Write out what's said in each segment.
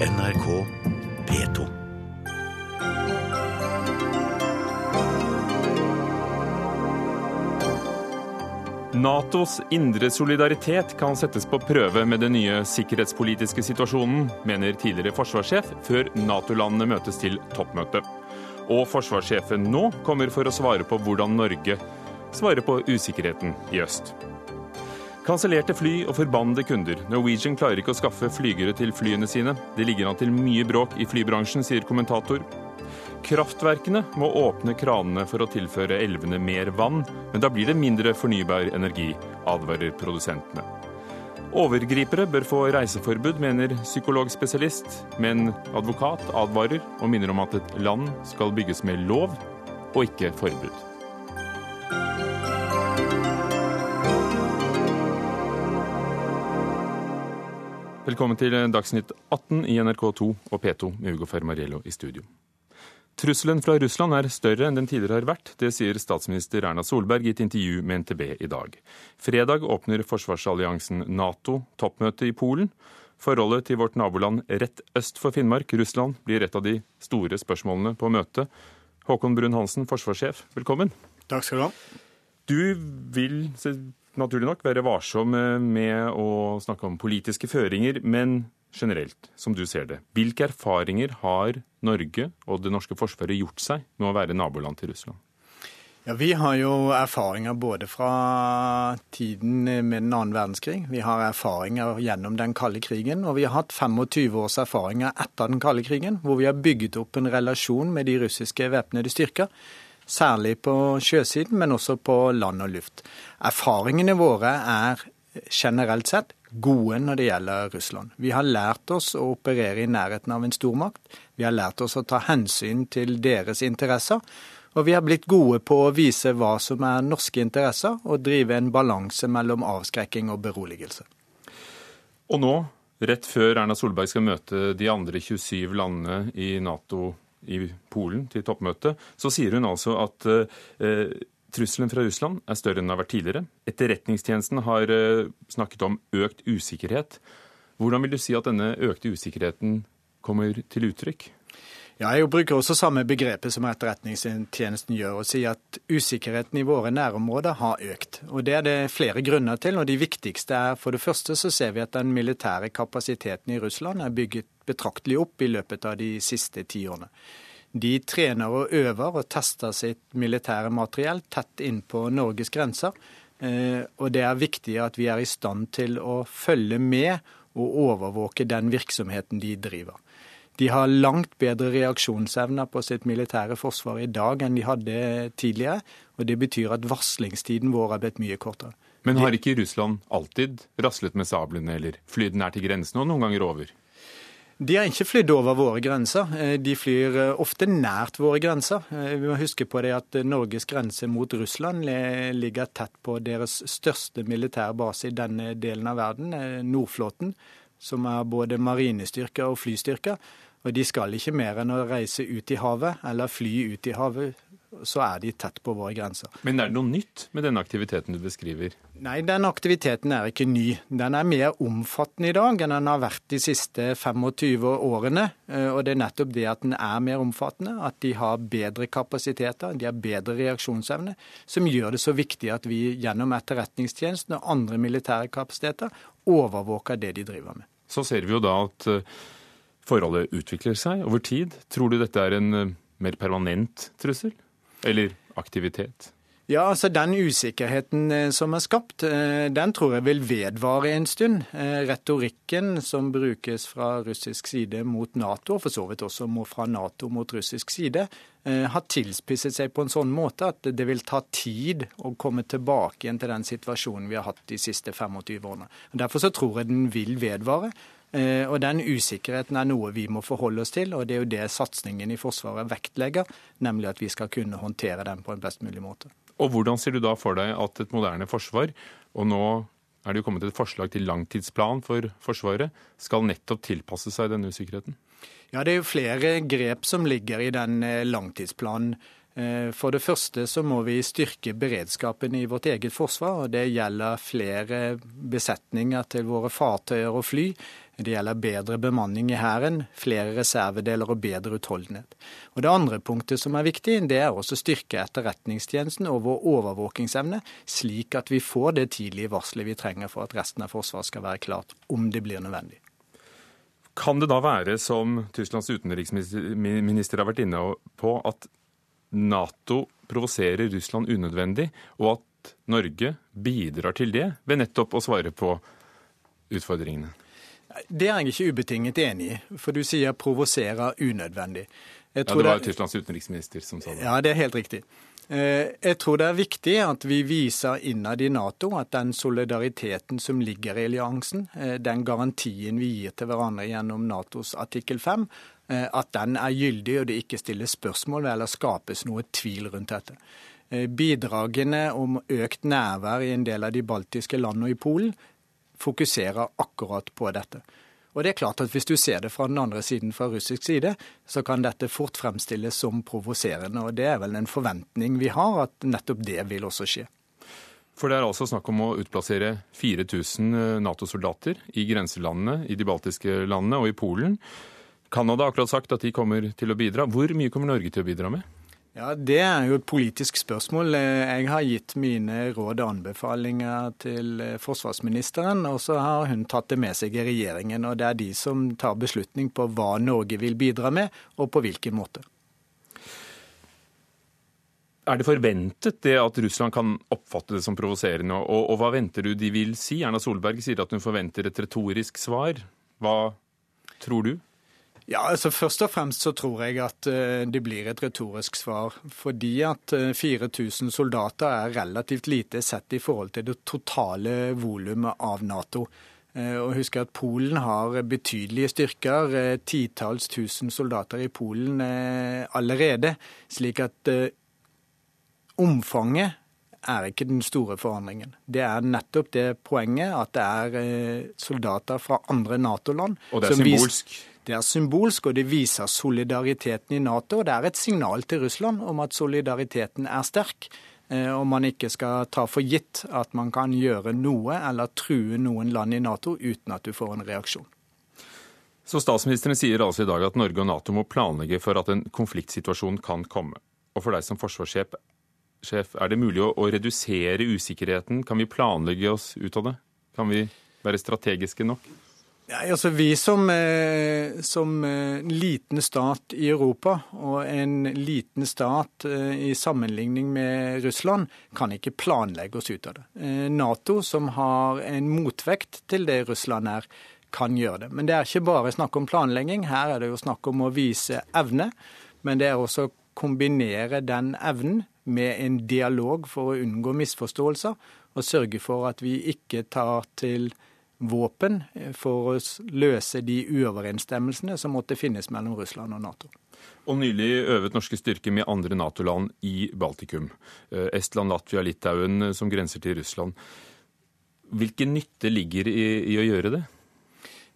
NRK P2. Natos indre solidaritet kan settes på prøve med den nye sikkerhetspolitiske situasjonen, mener tidligere forsvarssjef, før Nato-landene møtes til toppmøte. Og forsvarssjefen nå kommer for å svare på hvordan Norge svarer på usikkerheten i øst. Kansellerte fly og forbannede kunder. Norwegian klarer ikke å skaffe flygere til flyene sine. Det ligger an til mye bråk i flybransjen, sier kommentator. Kraftverkene må åpne kranene for å tilføre elvene mer vann, men da blir det mindre fornybar energi, advarer produsentene. Overgripere bør få reiseforbud, mener psykologspesialist, men advokat advarer og minner om at et land skal bygges med lov og ikke forbud. Velkommen til Dagsnytt 18 i NRK2 og P2 med Ugo Fermariello i studio. Trusselen fra Russland er større enn den tidligere har vært. Det sier statsminister Erna Solberg i et intervju med NTB i dag. Fredag åpner forsvarsalliansen Nato toppmøte i Polen. Forholdet til vårt naboland rett øst for Finnmark, Russland, blir et av de store spørsmålene på møtet. Håkon Brun-Hansen, forsvarssjef, velkommen. Takk skal du ha. Du vil naturlig nok være varsom med å snakke om politiske føringer, men generelt, som du ser det, hvilke erfaringer har Norge og det norske forsvaret gjort seg med å være naboland til Russland? Ja, Vi har jo erfaringer både fra tiden med den annen verdenskrig, vi har erfaringer gjennom den kalde krigen, og vi har hatt 25 års erfaringer etter den kalde krigen, hvor vi har bygget opp en relasjon med de russiske væpnede styrker. Særlig på sjøsiden, men også på land og luft. Erfaringene våre er generelt sett gode når det gjelder Russland. Vi har lært oss å operere i nærheten av en stormakt. Vi har lært oss å ta hensyn til deres interesser. Og vi har blitt gode på å vise hva som er norske interesser, og drive en balanse mellom avskrekking og beroligelse. Og nå, rett før Erna Solberg skal møte de andre 27 landene i Nato i Polen til toppmøte, så sier hun altså at eh, Trusselen fra Russland er større enn den har vært tidligere. Etterretningstjenesten har eh, snakket om økt usikkerhet. Hvordan vil du si at denne økte usikkerheten kommer til uttrykk? Ja, Jeg bruker også samme begrepet som Etterretningstjenesten gjør, og sier at usikkerheten i våre nærområder har økt. Og Det er det flere grunner til. og De viktigste er for det første så ser vi at den militære kapasiteten i Russland er bygget betraktelig opp i løpet av de siste ti årene. De trener og øver og tester sitt militære materiell tett inn på Norges grenser. Eh, og det er viktig at vi er i stand til å følge med og overvåke den virksomheten de driver. De har langt bedre reaksjonsevner på sitt militære forsvar i dag enn de hadde tidligere. Og det betyr at varslingstiden vår er blitt mye kortere. Men har ikke Russland alltid raslet med sablene eller flydd nær til grensen og noen ganger over? De har ikke flydd over våre grenser. Eh, de flyr eh, ofte nært våre grenser. Eh, vi må huske på det at Norges grense mot Russland ligger tett på deres største militære base i denne delen av verden, Nordflåten, som er både marinestyrker og flystyrker. Og de skal ikke mer enn å reise ut i havet eller fly ut i havet så er de tett på våre grenser. Men er det noe nytt med denne aktiviteten du beskriver? Nei, den aktiviteten er ikke ny. Den er mer omfattende i dag enn den har vært de siste 25 årene. Eh, og det er nettopp det at den er mer omfattende, at de har bedre kapasiteter, de har bedre reaksjonsevne, som gjør det så viktig at vi gjennom etterretningstjenesten og andre militære kapasiteter overvåker det de driver med. Så ser vi jo da at eh, forholdet utvikler seg over tid. Tror du dette er en eh, mer permanent trussel? Eller aktivitet? Ja, altså Den usikkerheten eh, som er skapt, eh, den tror jeg vil vedvare en stund. Retorikken som brukes fra russisk side mot Nato, og for så vidt også fra Nato mot russisk side, har tilspisset seg på en sånn måte at det vil ta tid å komme tilbake igjen til den situasjonen vi har hatt de siste 25 årene. Derfor så tror jeg den vil vedvare. Eh, og Den usikkerheten er noe vi må forholde oss til, og det er jo det satsingen i Forsvaret vektlegger, nemlig at vi skal kunne håndtere den på en best mulig måte. Og Hvordan ser du da for deg at et moderne forsvar, og nå er det jo kommet et forslag til langtidsplan for Forsvaret, skal nettopp tilpasse seg denne usikkerheten? Ja, Det er jo flere grep som ligger i den eh, langtidsplanen. Eh, for det første så må vi styrke beredskapen i vårt eget forsvar. og Det gjelder flere besetninger til våre fartøyer og fly. Det gjelder bedre bemanning i Hæren, flere reservedeler og bedre utholdenhet. Og Det andre punktet som er viktig, det er også å styrke etterretningstjenesten og vår overvåkingsevne, slik at vi får det tidlige varselet vi trenger for at resten av Forsvaret skal være klart, om det blir nødvendig. Kan det da være, som Tysklands utenriksminister har vært inne på, at Nato provoserer Russland unødvendig, og at Norge bidrar til det ved nettopp å svare på utfordringene? Det er jeg ikke ubetinget enig i, for du sier 'provoserer unødvendig'. ja, Det var jo Tysklands utenriksminister som sa det. Ja, det er helt riktig. Eh, jeg tror det er viktig at vi viser innad i Nato at den solidariteten som ligger i alliansen, eh, den garantien vi gir til hverandre gjennom Natos artikkel 5, eh, at den er gyldig og det ikke stilles spørsmål ved eller skapes noe tvil rundt dette. Bidragene om økt nærvær i en del av de baltiske landene og i Polen fokuserer akkurat på dette. Og det er klart at Hvis du ser det fra den andre siden, fra russisk side, så kan dette fort fremstilles som provoserende. og Det er vel en forventning vi har, at nettopp det vil også skje. For det er altså snakk om å utplassere 4000 eh, Nato-soldater i grenselandene, i de baltiske landene og i Polen. Canada har akkurat sagt at de kommer til å bidra. Hvor mye kommer Norge til å bidra med? Ja, Det er jo et politisk spørsmål. Jeg har gitt mine råd og anbefalinger til forsvarsministeren, og så har hun tatt det med seg i regjeringen. og Det er de som tar beslutning på hva Norge vil bidra med, og på hvilken måte. Er det forventet det at Russland kan oppfatte det som provoserende, og, og hva venter du de vil si? Erna Solberg sier at hun forventer et retorisk svar. Hva tror du? Ja, altså Først og fremst så tror jeg at eh, det blir et retorisk svar. Fordi at 4000 eh, soldater er relativt lite sett i forhold til det totale volumet av Nato. Eh, og husk at Polen har betydelige styrker, titalls tusen soldater i Polen allerede. Slik at omfanget er ikke den store forandringen. Det er nettopp det poenget at det er soldater fra andre Nato-land. Og det er symbolsk? Viser, det er symbolsk, og det viser solidariteten i Nato. og Det er et signal til Russland om at solidariteten er sterk. Eh, og man ikke skal ta for gitt at man kan gjøre noe eller true noen land i Nato uten at du får en reaksjon. Så Statsministeren sier altså i dag at Norge og Nato må planlegge for at en konfliktsituasjon kan komme. Og for deg som forsvarssjef, er det mulig å, å redusere usikkerheten? Kan vi planlegge oss ut av det? Kan vi være strategiske nok? Ja, altså Vi som, eh, som eh, liten stat i Europa og en liten stat eh, i sammenligning med Russland, kan ikke planlegge oss ut av det. Nato, som har en motvekt til det Russland er, kan gjøre det. Men det er ikke bare snakk om planlegging. Her er det jo snakk om å vise evne. Men det er også å kombinere den evnen med en dialog for å unngå misforståelser, og sørge for at vi ikke tar til våpen for å løse de uoverensstemmelsene som måtte finnes mellom Russland og Nato. Og Nylig øvet norske styrker med andre Nato-land i Baltikum. Eh, Estland, Latvia, Litauen, eh, som grenser til Russland. Hvilken nytte ligger i, i å gjøre det?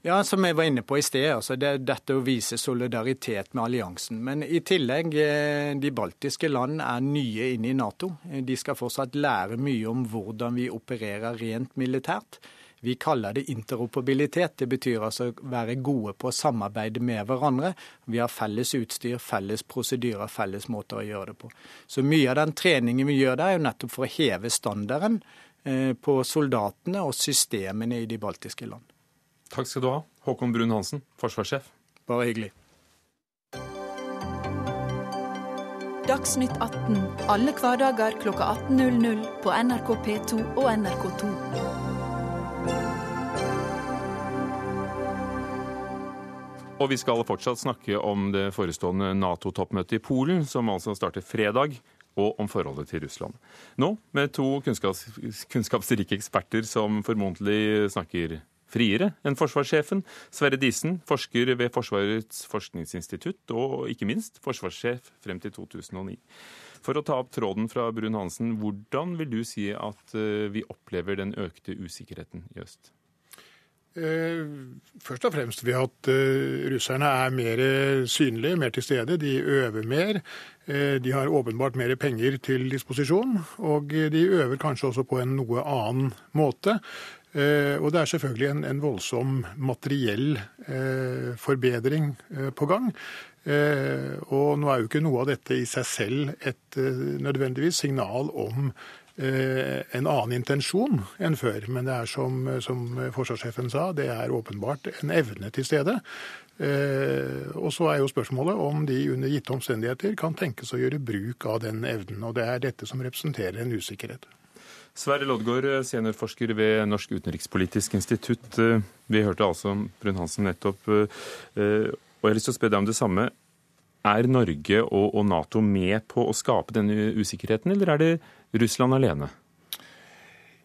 Ja, Som jeg var inne på i sted, altså det er dette å vise solidaritet med alliansen. Men i tillegg, eh, de baltiske land er nye inne i Nato. De skal fortsatt lære mye om hvordan vi opererer rent militært. Vi kaller det interoperabilitet. Det betyr altså å være gode på å samarbeide med hverandre. Vi har felles utstyr, felles prosedyrer, felles måter å gjøre det på. Så mye av den treningen vi gjør der, er jo nettopp for å heve standarden eh, på soldatene og systemene i de baltiske land. Takk skal du ha, Håkon Brun-Hansen, forsvarssjef. Bare hyggelig. Dagsnytt 18 alle hverdager kl 18.00 på NRK P2 og NRK2. Og vi skal fortsatt snakke om det forestående Nato-toppmøtet i Polen, som altså starter fredag, og om forholdet til Russland. Nå med to kunnskaps kunnskapsrike eksperter som formodentlig snakker friere enn forsvarssjefen. Sverre Disen, forsker ved Forsvarets forskningsinstitutt, og ikke minst forsvarssjef frem til 2009. For å ta opp tråden fra Brun-Hansen, hvordan vil du si at eh, vi opplever den økte usikkerheten i øst? Eh, først og fremst ved at uh, russerne er mer synlige, mer til stede. De øver mer. Uh, de har åpenbart mer penger til disposisjon. Og de øver kanskje også på en noe annen måte. Og det er selvfølgelig en, en voldsom materiell forbedring på gang. Og nå er jo ikke noe av dette i seg selv et nødvendigvis signal om en annen intensjon enn før. Men det er som, som forsvarssjefen sa, det er åpenbart en evne til stede. Og så er jo spørsmålet om de under gitte omstendigheter kan tenkes å gjøre bruk av den evnen. Og det er dette som representerer en usikkerhet. Sverre Loddgaard, seniorforsker ved Norsk utenrikspolitisk institutt. Vi hørte altså Brun-Hansen nettopp. Og jeg har lyst til å spørre deg om det samme. Er Norge og Nato med på å skape denne usikkerheten, eller er det Russland alene?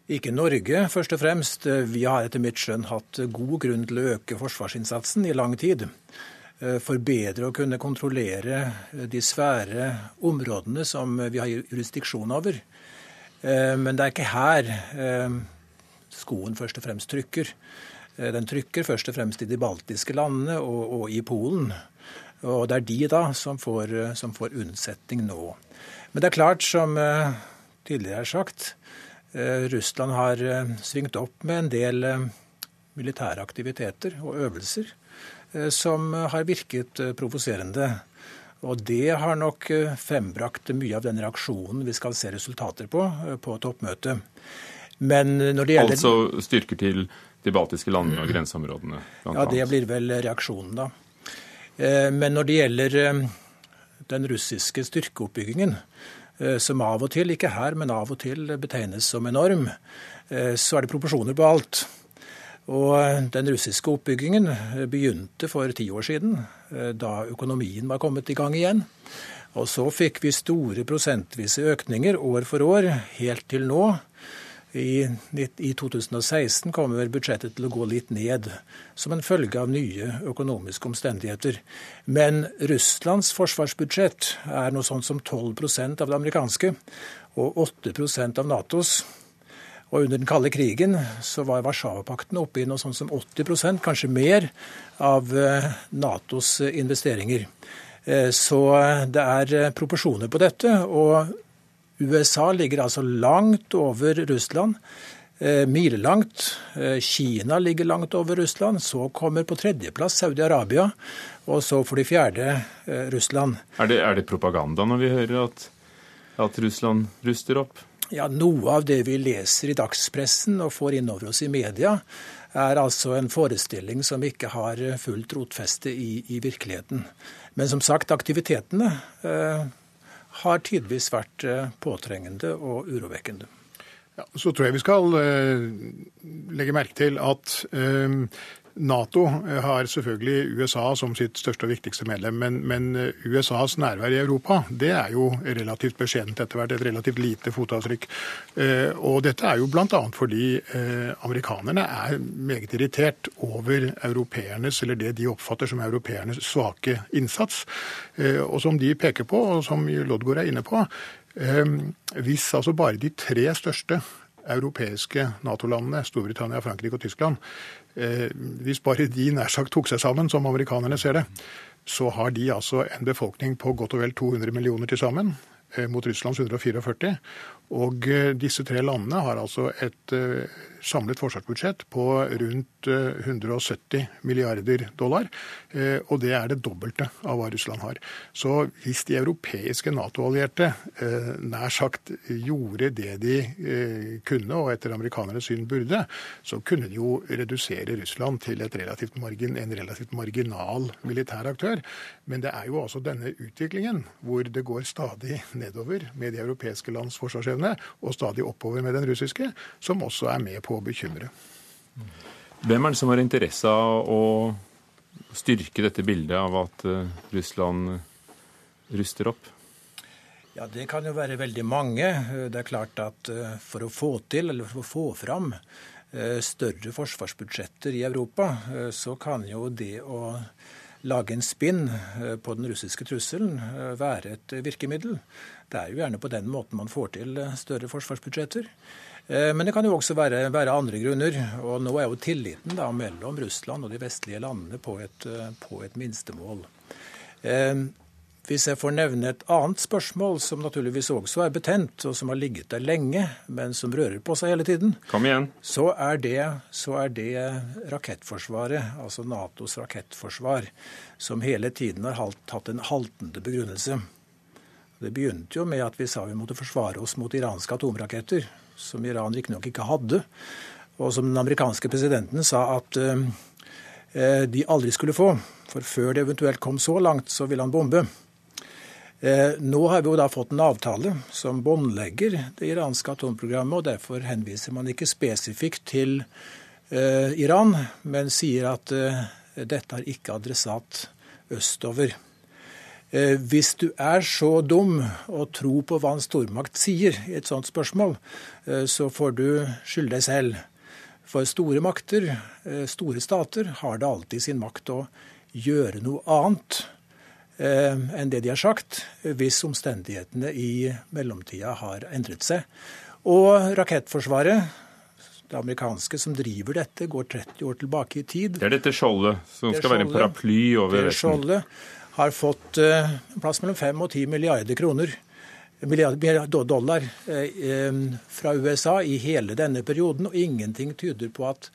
Ikke Norge, først og fremst. Vi har etter mitt skjønn hatt god grunn til å øke forsvarsinnsatsen i lang tid. For bedre å kunne kontrollere de svære områdene som vi har jurisdiksjon over. Eh, men det er ikke her eh, skoen først og fremst trykker. Eh, den trykker først og fremst i de baltiske landene og, og i Polen. Og det er de da som får, som får, unnsetning nå. Men det er klart, som tidligere er sagt, Russland har svingt opp med en del militære aktiviteter og øvelser som har virket provoserende. Og det har nok eh, frembrakt mye av den reaksjonen vi skal se resultater på eh, på toppmøtet. Men når det gjelder Altså styrker til de baltiske landene og grenseområdene? Ja, det blir vel reaksjonen, da. Eh, men når det gjelder den russiske styrkeoppbyggingen, som av og til, ikke her, men av og til betegnes som enorm, så er det proporsjoner på alt. Og Den russiske oppbyggingen begynte for ti år siden, eh, da økonomien var kommet i gang igjen. Og så fikk vi store prosentvise økninger år for år, helt til nå. I, I 2016 kommer budsjettet til å gå litt ned, som en følge av nye økonomiske omstendigheter. Men Russlands forsvarsbudsjett er noe sånt som 12% av det amerikanske, og 8% av Natos. Og under den kalde krigen så var Warszawapakten oppe i noe sånt som 80% kanskje mer, av eh, Natos investeringer. Eh, så det er eh, proporsjoner på dette. Og USA ligger altså langt over Russland. Milelangt. Kina ligger langt over Russland. Så kommer på tredjeplass Saudi-Arabia. Og så for de fjerde Russland. Er det, er det propaganda når vi hører at, at Russland ruster opp? Ja, Noe av det vi leser i dagspressen og får innover oss i media, er altså en forestilling som ikke har fullt rotfeste i, i virkeligheten. Men som sagt, aktivitetene eh, har tidvis vært eh, påtrengende og urovekkende. Ja, så tror jeg vi skal eh, legge merke til at eh, Nato har selvfølgelig USA som sitt største og viktigste medlem, men, men USAs nærvær i Europa det er jo relativt beskjedent etter hvert. Et relativt lite fotavtrykk. Eh, og dette er jo bl.a. fordi eh, amerikanerne er meget irritert over europeernes, eller det de oppfatter som europeernes svake innsats. Eh, og som de peker på, og som Lodgaard er inne på, hvis altså bare de tre største europeiske Nato-landene, Storbritannia, Frankrike og Tyskland, eh, hvis bare de nær sagt tok seg sammen, som amerikanerne ser det, så har de altså en befolkning på godt og vel 200 millioner til sammen, eh, mot Russlands 144. Og eh, disse tre landene har altså et samlet forsvarsbudsjett på rundt 170 eh, milliarder dollar. Eh, og det er det dobbelte av hva Russland har. Så hvis de europeiske Nato-allierte eh, nær sagt gjorde det de kunne, og etter amerikanernes syn burde, så kunne de jo redusere Russland til relativt margin, en relativt marginal militær aktør. Men det er jo også denne utviklingen hvor det går stadig nedover med de europeiske lands forsvarsevne, og stadig oppover med den russiske, som også er med på å bekymre. Hvem er det som har interesse av å styrke dette bildet av at eh, Russland ruster opp? Ja, Det kan jo være veldig mange. Det er klart at eh, For å få til, eller for å få fram eh, større forsvarsbudsjetter i Europa, så kan jo det å lage en spinn på den russiske trusselen være et virkemiddel. Det er jo gjerne på den måten man får til større forsvarsbudsjetter. Eh, men det kan jo også være, være, andre grunner. Og nå er jo tilliten da mellom Russland og de vestlige landene på et, eh, på et minstemål. Eh, hvis jeg får nevne et annet spørsmål som naturligvis også er betent, og som har ligget der lenge, men som rører på seg hele tiden, Kom igjen. så er det, så er det rakettforsvaret, altså Natos rakettforsvar, som hele tiden har hatt en haltende begrunnelse. Det begynte jo med at vi sa vi måtte forsvare oss mot iranske atomraketter, som Iran riktignok ikke hadde, og som den amerikanske presidenten sa at uh, de aldri skulle få. For før det eventuelt kom så langt, så ville han bombe. Eh, nå har vi jo da fått en avtale som båndlegger det iranske atomprogrammet, og derfor henviser man ikke spesifikt til eh, Iran, men sier at eh, dette har ikke adressat østover. Eh, hvis du er så dum å tro på hva en stormakt sier i et sånt spørsmål, eh, så får du skylde deg selv. For store makter, eh, store stater, har det alltid sin makt å gjøre noe annet enn det de har sagt, hvis omstendighetene i mellomtida har endret seg. Og rakettforsvaret, det amerikanske som driver dette, går 30 år tilbake i tid. Det er dette skjoldet som Det skal være en paraply over Vesten. skjoldet har fått eh, plass mellom 5 og 10 milliarder kroner dollar eh, fra USA i hele denne perioden, og ingenting tyder på at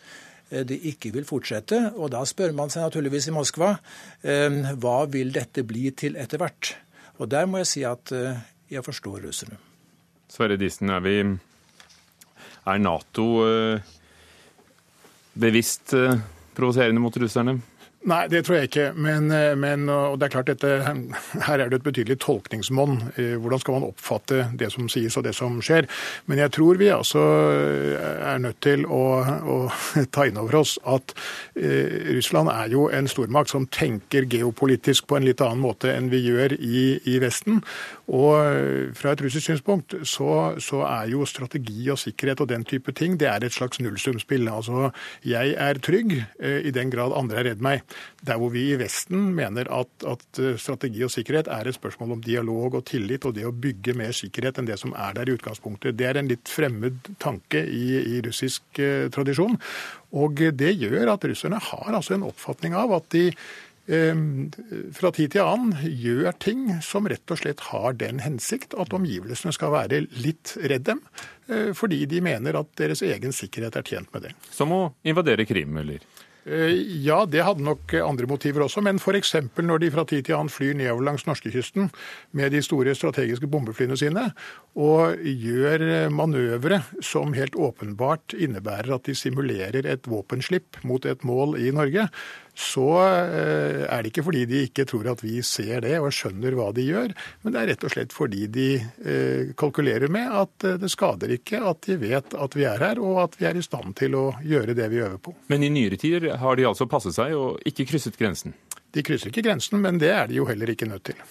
eh, det ikke vil fortsette. Og da spør man seg naturligvis i Moskva hva vil dette bli til etter hvert. Og der må jeg si at eh, jeg forstår russerne. Sverre Disen, er vi Er Nato bevisst provoserende mot russerne? Nei, det tror jeg ikke. Men, eh, men det er klart dette, her er det et betydelig tolkningsmonn. Eh, Hvordan skal man oppfatte det som sies og det som skjer? Men jeg tror vi altså er nødt til å, å ta inn over oss at eh, Russland er jo en stormakt som tenker geopolitisk på en litt annen måte enn vi gjør i, i Vesten. Og eh, fra et russisk synspunkt så, så er jo strategi og sikkerhet og den type ting det er et slags nullsumspill. Altså, jeg er trygg eh, i den grad andre er redd meg. Der hvor vi i Vesten mener at, at eh, strategi og sikkerhet er et spørsmål om dialog og tillit og det å bygge mer sikkerhet enn det som er der i utgangspunktet. Det er en litt fremmed tanke i, i russisk tradisjon. Og det gjør at russerne har altså en oppfatning av at de fra tid til annen gjør ting som rett og slett har den hensikt at omgivelsene skal være litt redd dem, eh, fordi de mener at deres egen sikkerhet er tjent med det. Som å invadere Krim, eller? Eh, Ja, det hadde nok andre motiver også, men f.eks. når de fra tid til annen flyr nedover langs norskekysten med de store strategiske bombeflyene sine, og gjør manøvre som helt åpenbart innebærer at de simulerer et våpenslipp mot et mål i Norge, så eh, er det ikke fordi de ikke tror at vi ser det og skjønner hva de gjør, men det er rett og slett fordi de eh, kalkulerer med at eh, det skader ikke at de vet at vi er her, og at vi er i stand til å gjøre det vi øver på. Men i nyere tider har de altså passet seg og ikke krysset grensen. De krysser ikke grensen, men det er de jo heller ikke nødt til.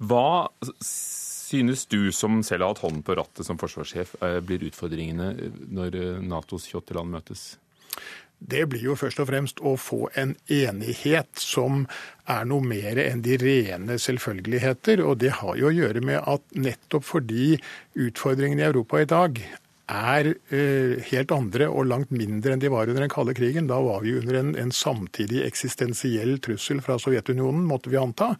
Hva synes du, som selv har hatt hånden på rattet som forsvarssjef, blir utfordringene når Natos 28 land møtes? Det blir jo først og fremst å få en enighet som er noe mer enn de rene selvfølgeligheter. Og det har jo å gjøre med at nettopp fordi utfordringene i Europa i dag er eh, helt andre og langt mindre enn de var under den kalde krigen. Da var vi under en, en samtidig eksistensiell trussel fra Sovjetunionen, måtte vi anta.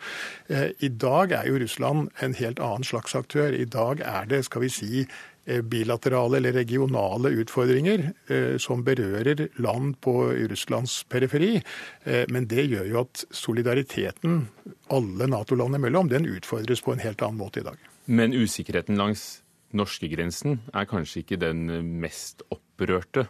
Eh, I dag er jo Russland en helt annen slags aktør. I dag er det, skal vi si, eh, bilaterale eller regionale utfordringer som berører land på Russlands periferi. Men det gjør jo at solidariteten alle Nato-land imellom, den utfordres på en helt annen måte i dag. Men usikkerheten langs norskegrensen er kanskje ikke den mest opprørte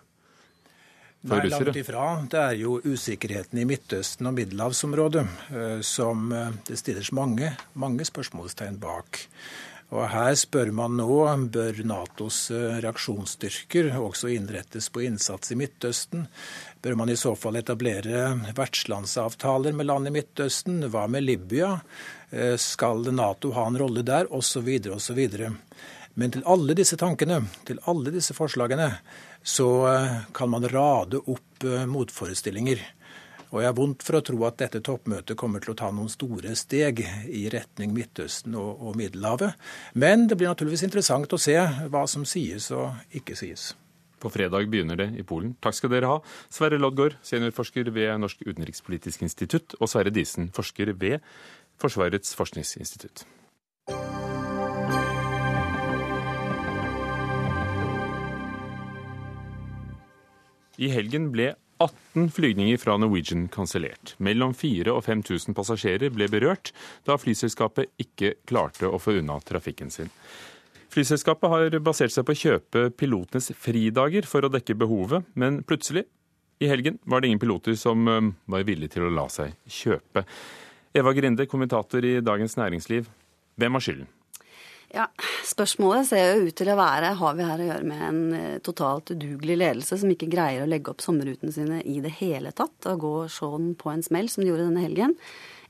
for Nei, russere? langt ifra. Det er jo usikkerheten i Midtøsten og middelhavsområdet eh, som eh, det stilles mange, mange spørsmålstegn bak. Og her spør man nå bør Natos eh, reaksjonsstyrker også innrettes på innsats i Midtøsten. Bør man i så fall etablere vertslandsavtaler med land i Midtøsten? Hva med Libya? Skal Nato ha en rolle der? Osv. osv. Men til alle disse tankene, til alle disse forslagene, så eh, kan man rade opp eh, motforestillinger. Og jeg har vondt for å tro at dette toppmøtet kommer til å ta noen store steg i retning Midtøsten og, og Middelhavet. Men det blir naturligvis interessant å se hva som sies og ikke sies. På fredag begynner det i Polen. Takk skal dere ha. Sverre Loddgaard, seniorforsker ved Norsk utenrikspolitisk institutt, og Sverre Disen, forsker ved Forsvarets forskningsinstitutt. I helgen ble 18 flygninger fra Norwegian kansellert. Mellom 4000 og 5000 passasjerer ble berørt da flyselskapet ikke klarte å få unna trafikken sin. Flyselskapet har basert seg på å kjøpe pilotenes fridager for å dekke behovet, men plutselig, i helgen, var det ingen piloter som var villige til å la seg kjøpe. Eva Grinde, kommentator i Dagens Næringsliv. Hvem har skylden? Ja, Spørsmålet ser jo ut til å være har vi her å gjøre med en eh, totalt udugelig ledelse som ikke greier å legge opp sommerrutene sine i det hele tatt og gå sånn på en smell som de gjorde denne helgen.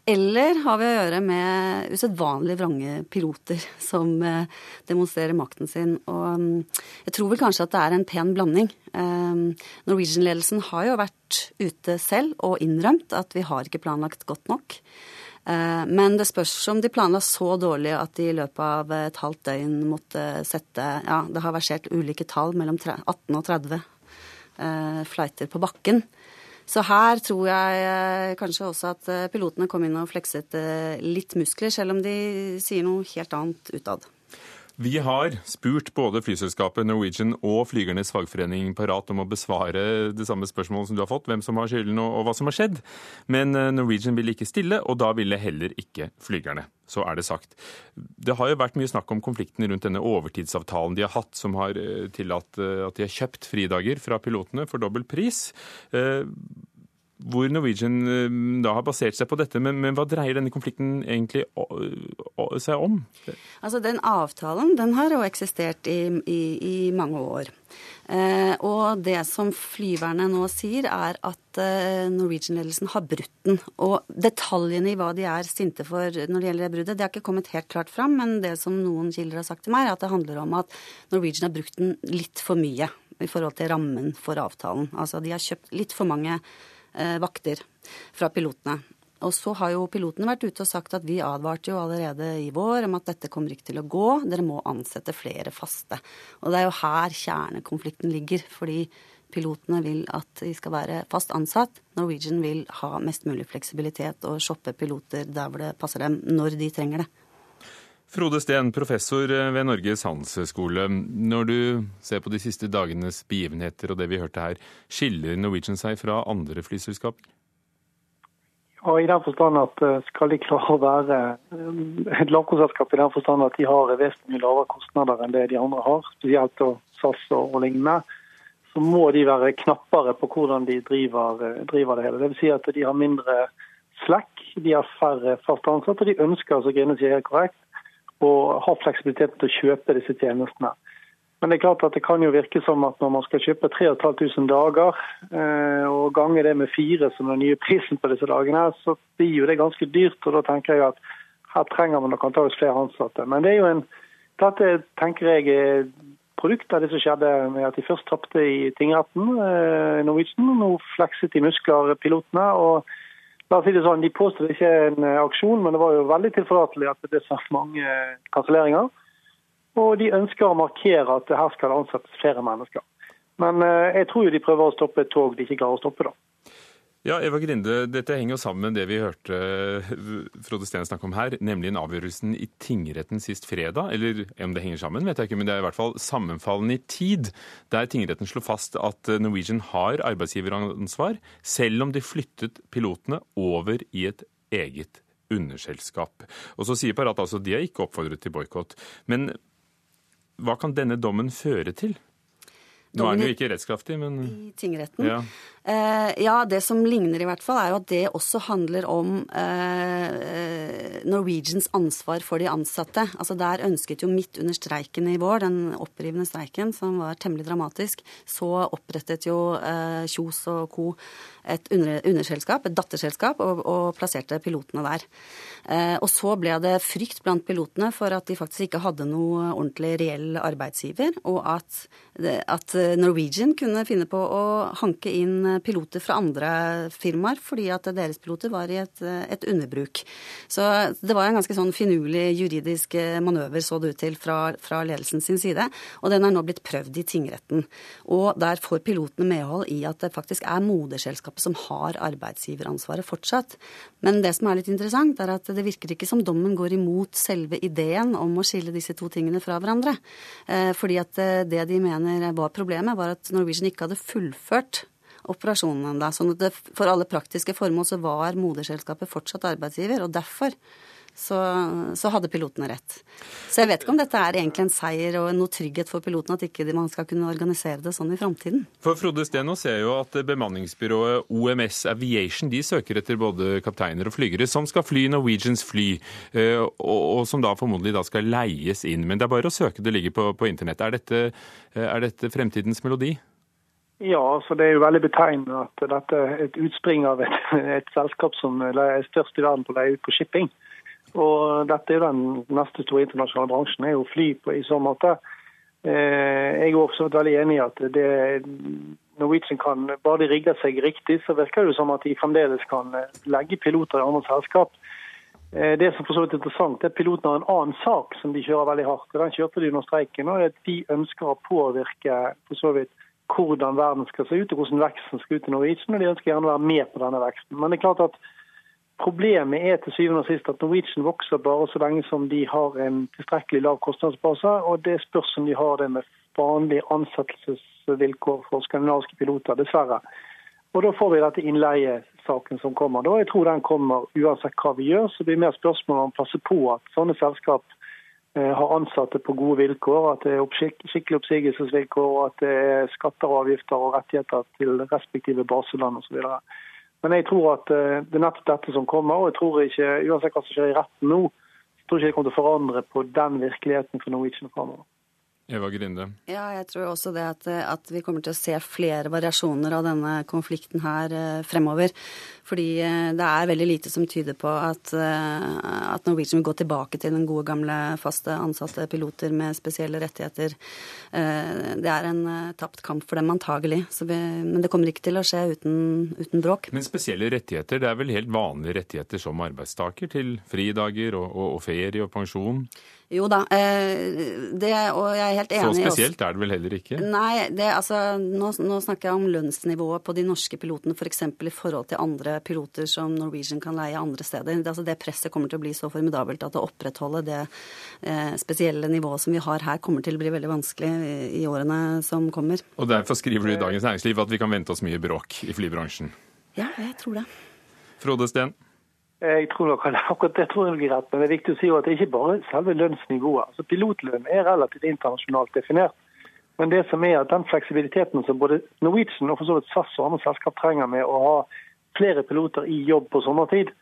Eller har vi å gjøre med usedvanlig vrange piloter som eh, demonstrerer makten sin. Og mm, jeg tror vel kanskje at det er en pen blanding. Eh, Norwegian-ledelsen har jo vært ute selv og innrømt at vi har ikke planlagt godt nok. Eh, men det spørs om de planla så dårlig at de i løpet av et halvt døgn måtte sette Ja, det har versert ulike tall mellom 18 og 30 eh, flighter på bakken. Så her tror jeg eh, kanskje også at pilotene kom inn og flekset litt muskler, selv om de sier noe helt annet utad. Vi har spurt både flyselskapet Norwegian og flygernes fagforening Parat om å besvare det samme spørsmålet som du har fått, hvem som har skylden og, hva som har skjedd. Men eh, Norwegian ville ikke stille, og da ville heller ikke flygerne. Så er det sagt. Det har jo vært mye snakk om konflikten rundt denne overtidsavtalen de har hatt, som har eh, tillatt eh, at de har kjøpt fridager fra pilotene for dobbel pris hvor Norwegian eh, da har basert seg på dette. Men, men hva dreier denne konflikten egentlig seg om? Altså Den avtalen den har jo eksistert i, i, i mange år. Eh, og det som flyverne nå sier, er at eh, Norwegian-ledelsen har brutt den. Og detaljene i hva de er sinte for når det gjelder det bruddet, det har ikke kommet helt klart fram. Men det som noen kilder har sagt til meg, er at det handler om at Norwegian har brukt den litt for mye i forhold til rammen for avtalen. Altså de har kjøpt litt for mange vakter fra pilotene. Og så har jo pilotene vært ute og sagt at vi advarte jo allerede i vår om at dette kommer ikke til å gå, dere må ansette flere faste. Og det er jo her kjernekonflikten ligger, fordi pilotene vil at de skal være fast ansatt. Norwegian vil ha mest mulig fleksibilitet og shoppe piloter der hvor det passer dem, når de trenger det. Frode Steen, professor ved Norges handelshøyskole. Når du ser på de siste dagenes begivenheter og det vi hørte her, skiller Norwegian seg fra andre flyselskap? Ja, I den forstand at eh, skal de klare å være eh, et lavkostselskap i den forstand at de har vesentlig lavere kostnader enn det de andre har, spesielt SAS og, og lignende, så må de være knappere på hvordan de driver, eh, driver det hele. Det vil si at de har mindre slekk, de har færre fast ansatte, og de ønsker, som Grine sier korrekt, og ha fleksibilitet til å kjøpe disse tjenestene. Men det er klart at det kan jo virke som at når man skal kjøpe 3500 dager, eh, og gange det med fire som den nye prisen på disse dagene, så blir jo det ganske dyrt. og Da tenker jeg at her trenger man nok antakeligvis flere ansatte. Men det er jo en, dette tenker jeg er produkt av det som skjedde med at de først tapte i tingretten, eh, Norwegian. Nå flekset de muskler, pilotene. og La oss si det sånn, De påstod ikke en eh, aksjon, men det var jo veldig tilforlatelig at det ble så mange eh, kanselleringer. Og de ønsker å markere at her skal ansettes flere mennesker. Men eh, jeg tror jo de prøver å stoppe et tog de ikke klarer å stoppe. da. Ja, Eva Grinde, dette henger jo sammen med det vi hørte eh, Frode Steen snakke om her, nemlig en avgjørelsen i tingretten sist fredag. Eller om det henger sammen, vet jeg ikke, men det er i hvert fall sammenfallende i tid. Der tingretten slo fast at eh, Norwegian har arbeidsgiveransvar, selv om de flyttet pilotene over i et eget underselskap. Og så sier Parat altså de er ikke oppfordret til boikott. Men hva kan denne dommen føre til? Nå er den jo ikke rettskraftig, men I tingretten. Ja. Eh, ja. det som ligner i hvert fall, er jo at det også handler om eh, Norwegians ansvar for de ansatte. Altså Der ønsket jo midt under streiken i vår, den opprivende streiken som var temmelig dramatisk, så opprettet jo eh, Kjos og co. et under, underselskap, et datterselskap, og, og plasserte pilotene der. Eh, og så ble det frykt blant pilotene for at de faktisk ikke hadde noe ordentlig reell arbeidsgiver, og at, at Norwegian kunne finne på å hanke inn eh, piloter fra andre firmaer fordi at deres piloter var i et, et underbruk. Så det var en ganske sånn finurlig juridisk manøver, så det ut til, fra, fra, ledelsen sin side. Og den er nå blitt prøvd i tingretten. Og der får pilotene medhold i at det faktisk er moderselskapet som har arbeidsgiveransvaret fortsatt. Men det som er litt interessant, er at det virker ikke som dommen går imot selve ideen om å skille disse to tingene fra hverandre. Fordi at det de mener var problemet, var at Norwegian ikke hadde fullført operasjonen ennå. Sånn at det, for alle praktiske formål så var moderselskapet fortsatt arbeidsgiver, og derfor så, så, hadde pilotene rett. Så jeg vet ikke om dette er egentlig en seier og noe trygghet for pilotene, at ikke man skal kunne organisere det sånn i framtiden. For Frode Steno ser jo at bemanningsbyrået OMS Aviation de søker etter både kapteiner og flygere som skal fly Norwegians fly, eh, og, og som da formodentlig da skal leies inn. Men det er bare å søke, det ligger på, på internett. Er dette, eh, er dette fremtidens melodi? Ja, så det er jo veldig betegnende at dette er et utspring av et, et selskap som er størst i verden på å leie ut på shipping. Og dette er jo den neste store internasjonale bransjen, er jo fly på, i så måte. Eh, jeg er også veldig enig i at det, Norwegian kan, bare de rigger seg riktig, så virker det som at de fremdeles kan eh, legge piloter i andre selskap. Eh, det som for så vidt er interessant, er at pilotene har en annen sak som de kjører veldig hardt. Den kjørte de under streiken. og at De ønsker å påvirke for så vidt hvordan verden skal se ut og hvordan veksten skal ut i Norwegian. og De ønsker gjerne å være med på denne veksten. Men det er klart at Problemet er til syvende og sist at Norwegian vokser bare så lenge som de har en tilstrekkelig lav kostnadsbase. Og det spørs om de har det med vanlige ansettelsesvilkår for skandinaviske piloter, dessverre. Og Da får vi dette innleiesaken som kommer. Da Jeg tror den kommer uansett hva vi gjør. Så det blir mer spørsmål om å passe på at sånne selskap eh, har ansatte på gode vilkår, at det er skikkelig oppsigelsesvilkår, at det er skatter og avgifter og rettigheter til respektive baseland osv. Men jeg tror at eh, det er nettopp dette som kommer. og jeg tror ikke, Uansett hva som skjer i retten nå, jeg tror ikke det kommer til å forandre på den virkeligheten for Norwegian framover. Eva Grinde? Ja, jeg tror også det at, at, vi kommer til å se flere variasjoner av denne konflikten her eh, fremover. Fordi eh, det er veldig lite som tyder på at, eh, at Norwegian vil gå tilbake til den gode, gamle faste ansatte piloter med spesielle rettigheter. Det er en tapt kamp for dem antagelig. Vi, men det kommer ikke til å skje uten, uten, bråk. Men spesielle rettigheter, det er vel helt vanlige rettigheter som arbeidstaker til fridager og, og, og ferie og pensjon? Jo da, eh, det, og jeg er helt enig. Så spesielt er det vel heller ikke? Nei, det, altså, nå, nå, snakker jeg om lønnsnivået på de norske pilotene f.eks. For i forhold til andre piloter som Norwegian kan leie andre steder. Det, altså, det presset kommer til å bli så formidabelt at å opprettholde det eh, spesielle nivået som vi har her, kommer til å bli veldig vanskelig i, i årene som kommer. Og derfor skriver du i Dagens Næringsliv at vi kan vente oss mye bråk i flybransjen? Ja, jeg tror det. Frode Steen? Jeg tror nok akkurat det tror jeg er rett, men det er viktig å si at det ikke bare selve lønnsnivået. Altså Pilotlønn er relativt internasjonalt definert. Men det som er at den fleksibiliteten som både Norwegian og for så vidt SAS og andre selskap trenger med å ha flere piloter i jobb på sommertid,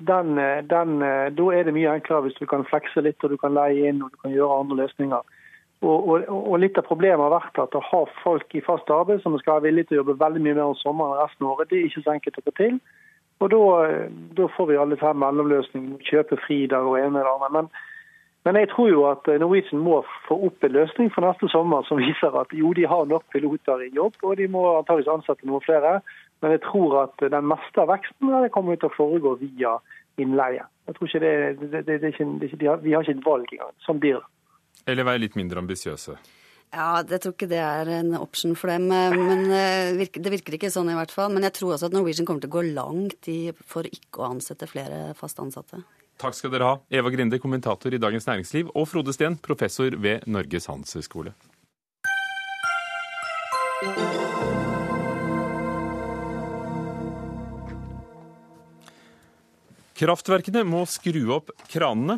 den, den, da er det mye enklere hvis du kan flekse litt og du kan leie inn og du kan gjøre andre løsninger. Og, og, og Litt av problemet har vært at å ha folk i fast arbeid som skal være villige til å jobbe veldig mye mer om sommeren enn resten av året, det er ikke så enkelt å få til. Og da, får vi alle sammen mellomløsninger, kjøpe fridag og ene eller andre. Men, men, jeg tror jo at Norwegian må få opp en løsning for neste sommer som viser at jo, de har nok piloter i jobb, og de må antakeligvis ansette noen flere. Men jeg tror at den meste av veksten det kommer til å foregå via innleie. Jeg tror ikke det, det, det, det ikke, de har, Vi har ikke et valg engang. Sånn blir det. Eller være litt mindre ambisiøse? Ja, jeg tror ikke det er en option for dem. Eh, men eh, det virker ikke sånn i hvert fall. Men jeg tror også at Norwegian kommer til å gå langt for ikke å ansette flere fast ansatte. Takk skal dere ha. Eva Grinde, kommentator i Dagens Næringsliv, og Frode Steen, professor ved Norges handelshøyskole. Kraftverkene må skru opp kranene.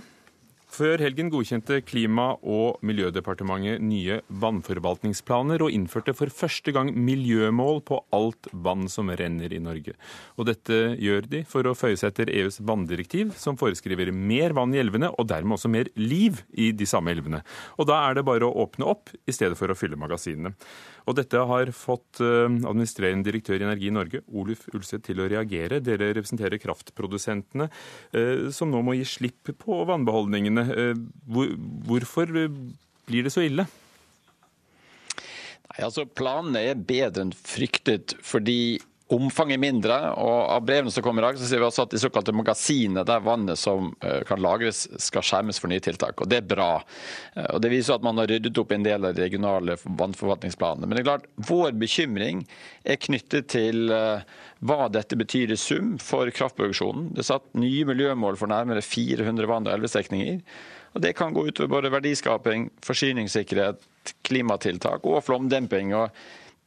Før helgen godkjente Klima- og miljødepartementet nye vannforvaltningsplaner og innførte for første gang miljømål på alt vann som renner i Norge. Og dette gjør de for å føye seg etter EUs vanndirektiv, som foreskriver mer vann i elvene og dermed også mer liv i de samme elvene. Og da er det bare å åpne opp i stedet for å fylle magasinene. Og dette har fått eh, administrerende direktør i Energi Norge, Oluf Ulseth, til å reagere. Dere representerer kraftprodusentene, eh, som nå må gi slipp på vannbeholdningene. Eh, hvorfor blir det så ille? Nei, altså Planene er bedre enn fryktet fordi omfanget mindre. og Av brevene som kommer i dag, så sier vi også at de såkalte magasinene der vannet som eh, kan lagres, skal skjermes for nye tiltak. og Det er bra. Eh, og Det viser at man har ryddet opp en del av de regionale vannforvaltningsplanene. Men det er klart, vår bekymring er knyttet til eh, hva dette betyr i sum for kraftproduksjonen. Det er satt nye miljømål for nærmere 400 vann- og elvestrekninger. Og Det kan gå utover både verdiskaping, forsyningssikkerhet, klimatiltak og flomdemping. og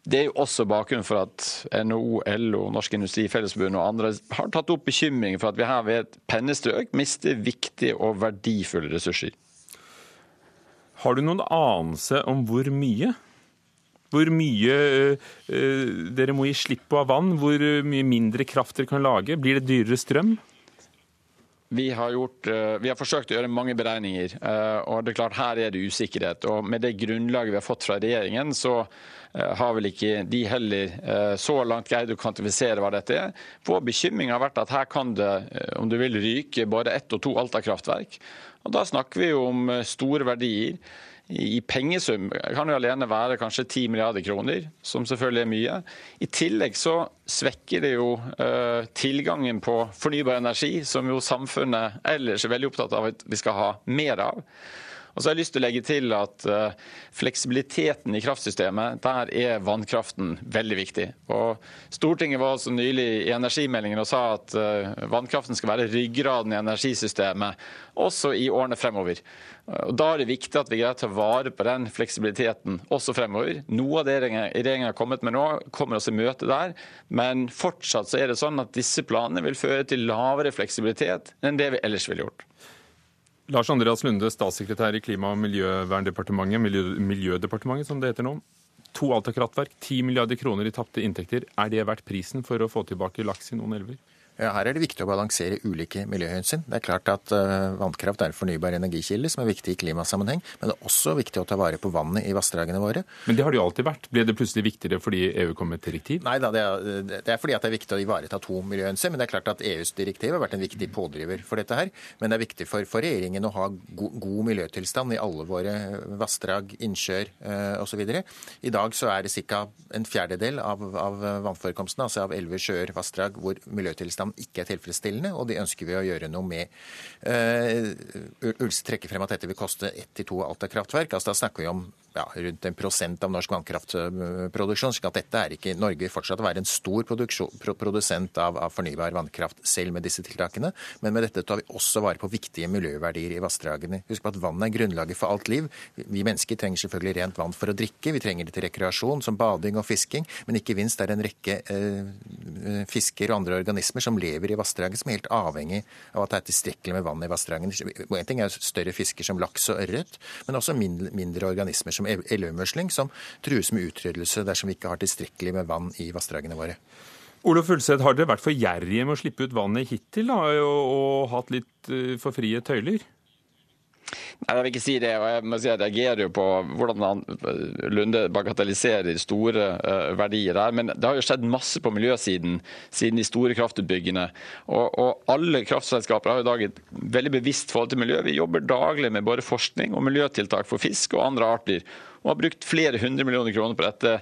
det er jo også bakgrunnen for at NHO, LO, Norsk Industri, Fellesforbund og andre har tatt opp bekymring for at vi her ved et pennestrøk mister viktige og verdifulle ressurser. Har du noen anelse om hvor mye? Hvor mye uh, dere må gi slipp på av vann? Hvor mye mindre kraft dere kan lage? Blir det dyrere strøm? Vi har, gjort, eh, vi har, forsøkt å gjøre mange beregninger, eh, og det er klart her er det usikkerhet. Og Med det grunnlaget vi har fått fra regjeringen, så eh, har vel ikke de heller så langt greid å kvantifisere hva dette er. Vår bekymring har vært at her kan det, om du vil, ryke både ett og to Alta-kraftverk. Og Da snakker vi jo om store verdier i pengesum kan jo alene være kanskje 10 milliarder kroner, som selvfølgelig er mye. I tillegg så svekker det jo tilgangen på fornybar energi, som jo samfunnet ellers er veldig opptatt av at vi skal ha mer av. Og så har jeg lyst til å legge til at uh, Fleksibiliteten i kraftsystemet, der er vannkraften veldig viktig. Og Stortinget var altså nylig i energimeldingen og sa at uh, vannkraften skal være ryggraden i energisystemet også i årene fremover. Og Da er det viktig at vi greier å ta vare på den fleksibiliteten også fremover. Noe av det regjeringen har kommet med nå, kommer oss i møte der. Men fortsatt så er det sånn at disse planene vil føre til lavere fleksibilitet enn det vi ellers ville gjort. Lars Andreas Lunde, statssekretær i Klima- og miljøverndepartementet, Miljø Miljødepartementet som det heter nå. To Alta-kraftverk, 10 milliarder kroner i tapte inntekter. Er det verdt prisen for å få tilbake laks i noen elver? Ja, Her er det viktig å balansere ulike miljøhensyn. Det er klart at uh, Vannkraft er en fornybar energikilde som er viktig i klimasammenheng, men det er også viktig å ta vare på vannet i vassdragene våre. Men det har det jo alltid vært. Ble det plutselig viktigere fordi EU kom med et direktiv? Nei da, det er, det er, fordi at det er viktig å ivareta to miljøhensyn. Men det er klart at EUs direktiv har vært en viktig pådriver for dette her. Men det er viktig for, for regjeringen å ha go god miljøtilstand i alle våre vassdrag, innsjøer eh, osv. I dag så er det ca. en fjerdedel av, av vannforekomstene, altså av elver, sjøer, vassdrag, hvor miljøtilstanden ikke er tilfredsstillende, og de ønsker vi å gjøre noe med. Uh, Ulse trekker frem at dette vil koste ett til to Alta-kraftverk. Altså, da snakker vi om ja, rundt en prosent av norsk vannkraftproduksjon. slik at dette er ikke Norge fortsatt være en stor produsent av, av, fornybar vannkraft selv med disse tiltakene. Men med dette tar vi også vare på viktige miljøverdier i vassdragene. Husk på at vann er grunnlaget for alt liv. Vi mennesker trenger selvfølgelig rent vann for å drikke. Vi trenger det til rekreasjon, som bading og fisking. Men ikke minst er det en rekke eh, fisker og andre organismer som lever i vassdraget, som er helt avhengig av at det er tilstrekkelig med vann i vassdragene. En ting er større fisker som laks og ørret, men også mindre, mindre organismer som elvemusling, som trues med utryddelse dersom vi ikke har tilstrekkelig med vann i vassdragene våre. Olof Ulseth, har dere vært for gjerrige med å slippe ut vannet hittil da, og, og hatt litt for frie tøyler? Jeg vil ikke si det. og Jeg må si at jeg reagerer jo på hvordan han, Lunde bagatelliserer store uh, verdier der. Men det har jo skjedd masse på miljøsiden siden de store kraftutbyggene. Og, og alle kraftselskaper har i dag et veldig bevisst forhold til miljø. Vi jobber daglig med både forskning og miljøtiltak for fisk og andre arter. Og har brukt flere hundre millioner kroner på dette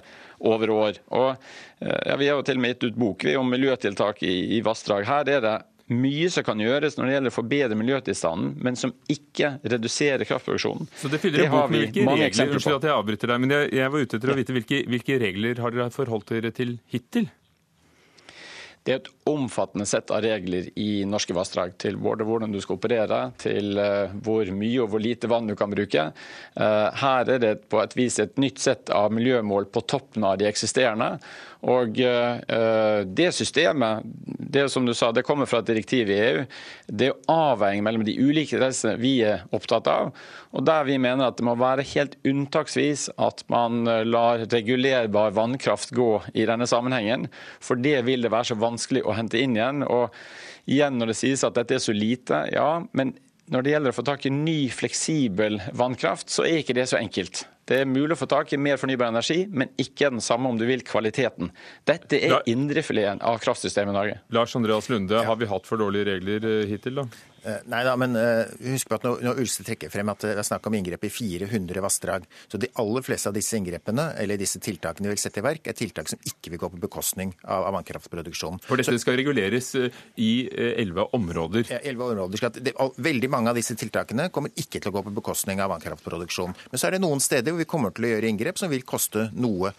over år. Og uh, ja, Vi har jo til og med gitt ut bok om miljøtiltak i, i vassdrag. Her er det mye som kan gjøres når det gjelder å forbedre miljøtilstanden, men som ikke reduserer kraftproduksjonen. Så det fyller det bok med hvilke regler, Unnskyld at jeg avbryter deg, men jeg, jeg var ute etter å vite hvilke, hvilke regler har dere forholdt dere til hittil? Det er et omfattende sett av regler i norske vassdrag til både hvordan du skal operere, til eh, hvor mye og hvor lite vann du kan bruke. Eh, her er det på et vis et nytt sett av miljømål på toppen av de eksisterende. Og eh, Det systemet det som du sa, det kommer fra et direktiv i EU. Det er avveining mellom de ulike interessene vi er opptatt av. og Der vi mener at det må være helt unntaksvis at man lar regulerbar vannkraft gå i denne sammenhengen. For det vil det være så vanskelig å hente inn igjen. Og igjen når det sies at dette er så lite, ja, men når det gjelder å få tak i ny, fleksibel vannkraft, så er ikke det så enkelt. Det er mulig å få tak i mer fornybar energi, men ikke den samme om du vil kvaliteten. Dette er indrefileten av kraftsystemet i Norge. Lars Andreas Lunde, har vi hatt for dårlige regler eh, hittil, da? Eh, nei da, men uh, husk på at når, når Ulste trekker frem at det er snakk om inngrep i 400 vassdrag, så de aller fleste av disse inngrepene, eller disse tiltakene vi vil sette i verk, er tiltak som ikke vil gå på bekostning av, av vannkraftproduksjonen. For dette skal reguleres i elleve områder? Ja, elleve områder. Skal, det, veldig mange av disse tiltakene kommer ikke til å gå på bekostning av vannkraftproduksjon. Men så er det noen steder hvor vi kommer til å gjøre inngrep som vil koste noe,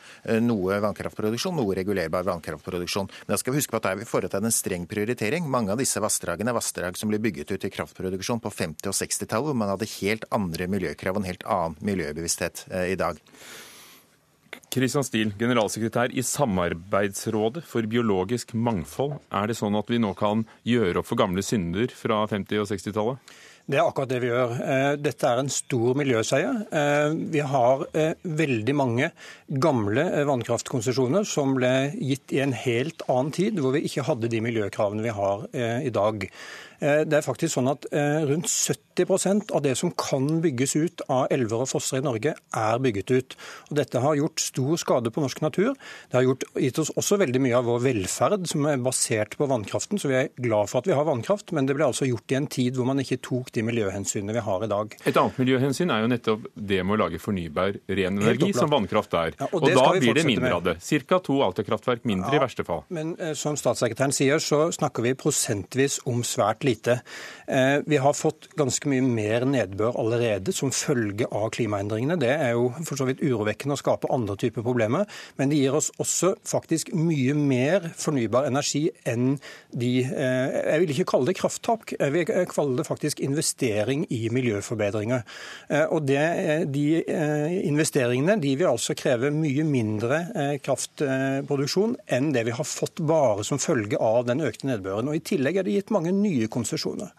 noe vannkraftproduksjon, noe regulerbar vannkraftproduksjon. Men da skal vi huske på at der vi foretatt en streng prioritering. Mange av disse vassdragene er vassdrag som blir bygget ut til kraftproduksjon på 50- og 60-tallet, hvor man hadde helt andre miljøkrav og en helt annen miljøbevissthet eh, i dag. Kristian Steele, generalsekretær i Samarbeidsrådet for biologisk mangfold. Er det sånn at vi nå kan gjøre opp for gamle synder fra 50- og 60-tallet? Det er akkurat det vi gjør. Eh, dette er en stor miljøseier. Eh, vi har veldig mange gamle vannkraftkonsesjoner som ble gitt i en helt annen tid, hvor vi ikke hadde de miljøkravene vi har i dag. Eh, det er faktisk sånn at eh, rundt 70% av det som kan bygges ut av elver og fosser i Norge, er bygget ut. Og dette har gjort stor skade på norsk natur. Det har gjort, gitt oss også veldig mye av vår velferd, som er basert på vannkraften. Så vi er glad for at vi har vannkraft, men det ble altså gjort i en tid hvor man ikke tok de miljøhensynene vi har i dag. Et annet miljøhensyn er jo nettopp det med å lage fornybar ren energi, som vannkraft er. Ja, og, og da blir det mindre med. av det. Ca. to Alta-kraftverk mindre ja, i verste fall. Men eh, som statssekretæren sier, så snakker vi prosentvis om svært lite. Eh, vi har fått ganske mye mer nedbør allerede som følge av klimaendringene. Det er jo for så vidt urovekkende å skape andre typer problemer, men det gir oss også faktisk mye mer fornybar energi enn de eh, Jeg vil ikke kalle det krafttap, jeg vil kalle det faktisk investering i miljøforbedringer. Eh, og det, De investeringene de vil altså kreve mye mindre kraftproduksjon enn det vi har fått bare som følge av den økte nedbøren. Og I tillegg er det gitt mange nye konsesjoner.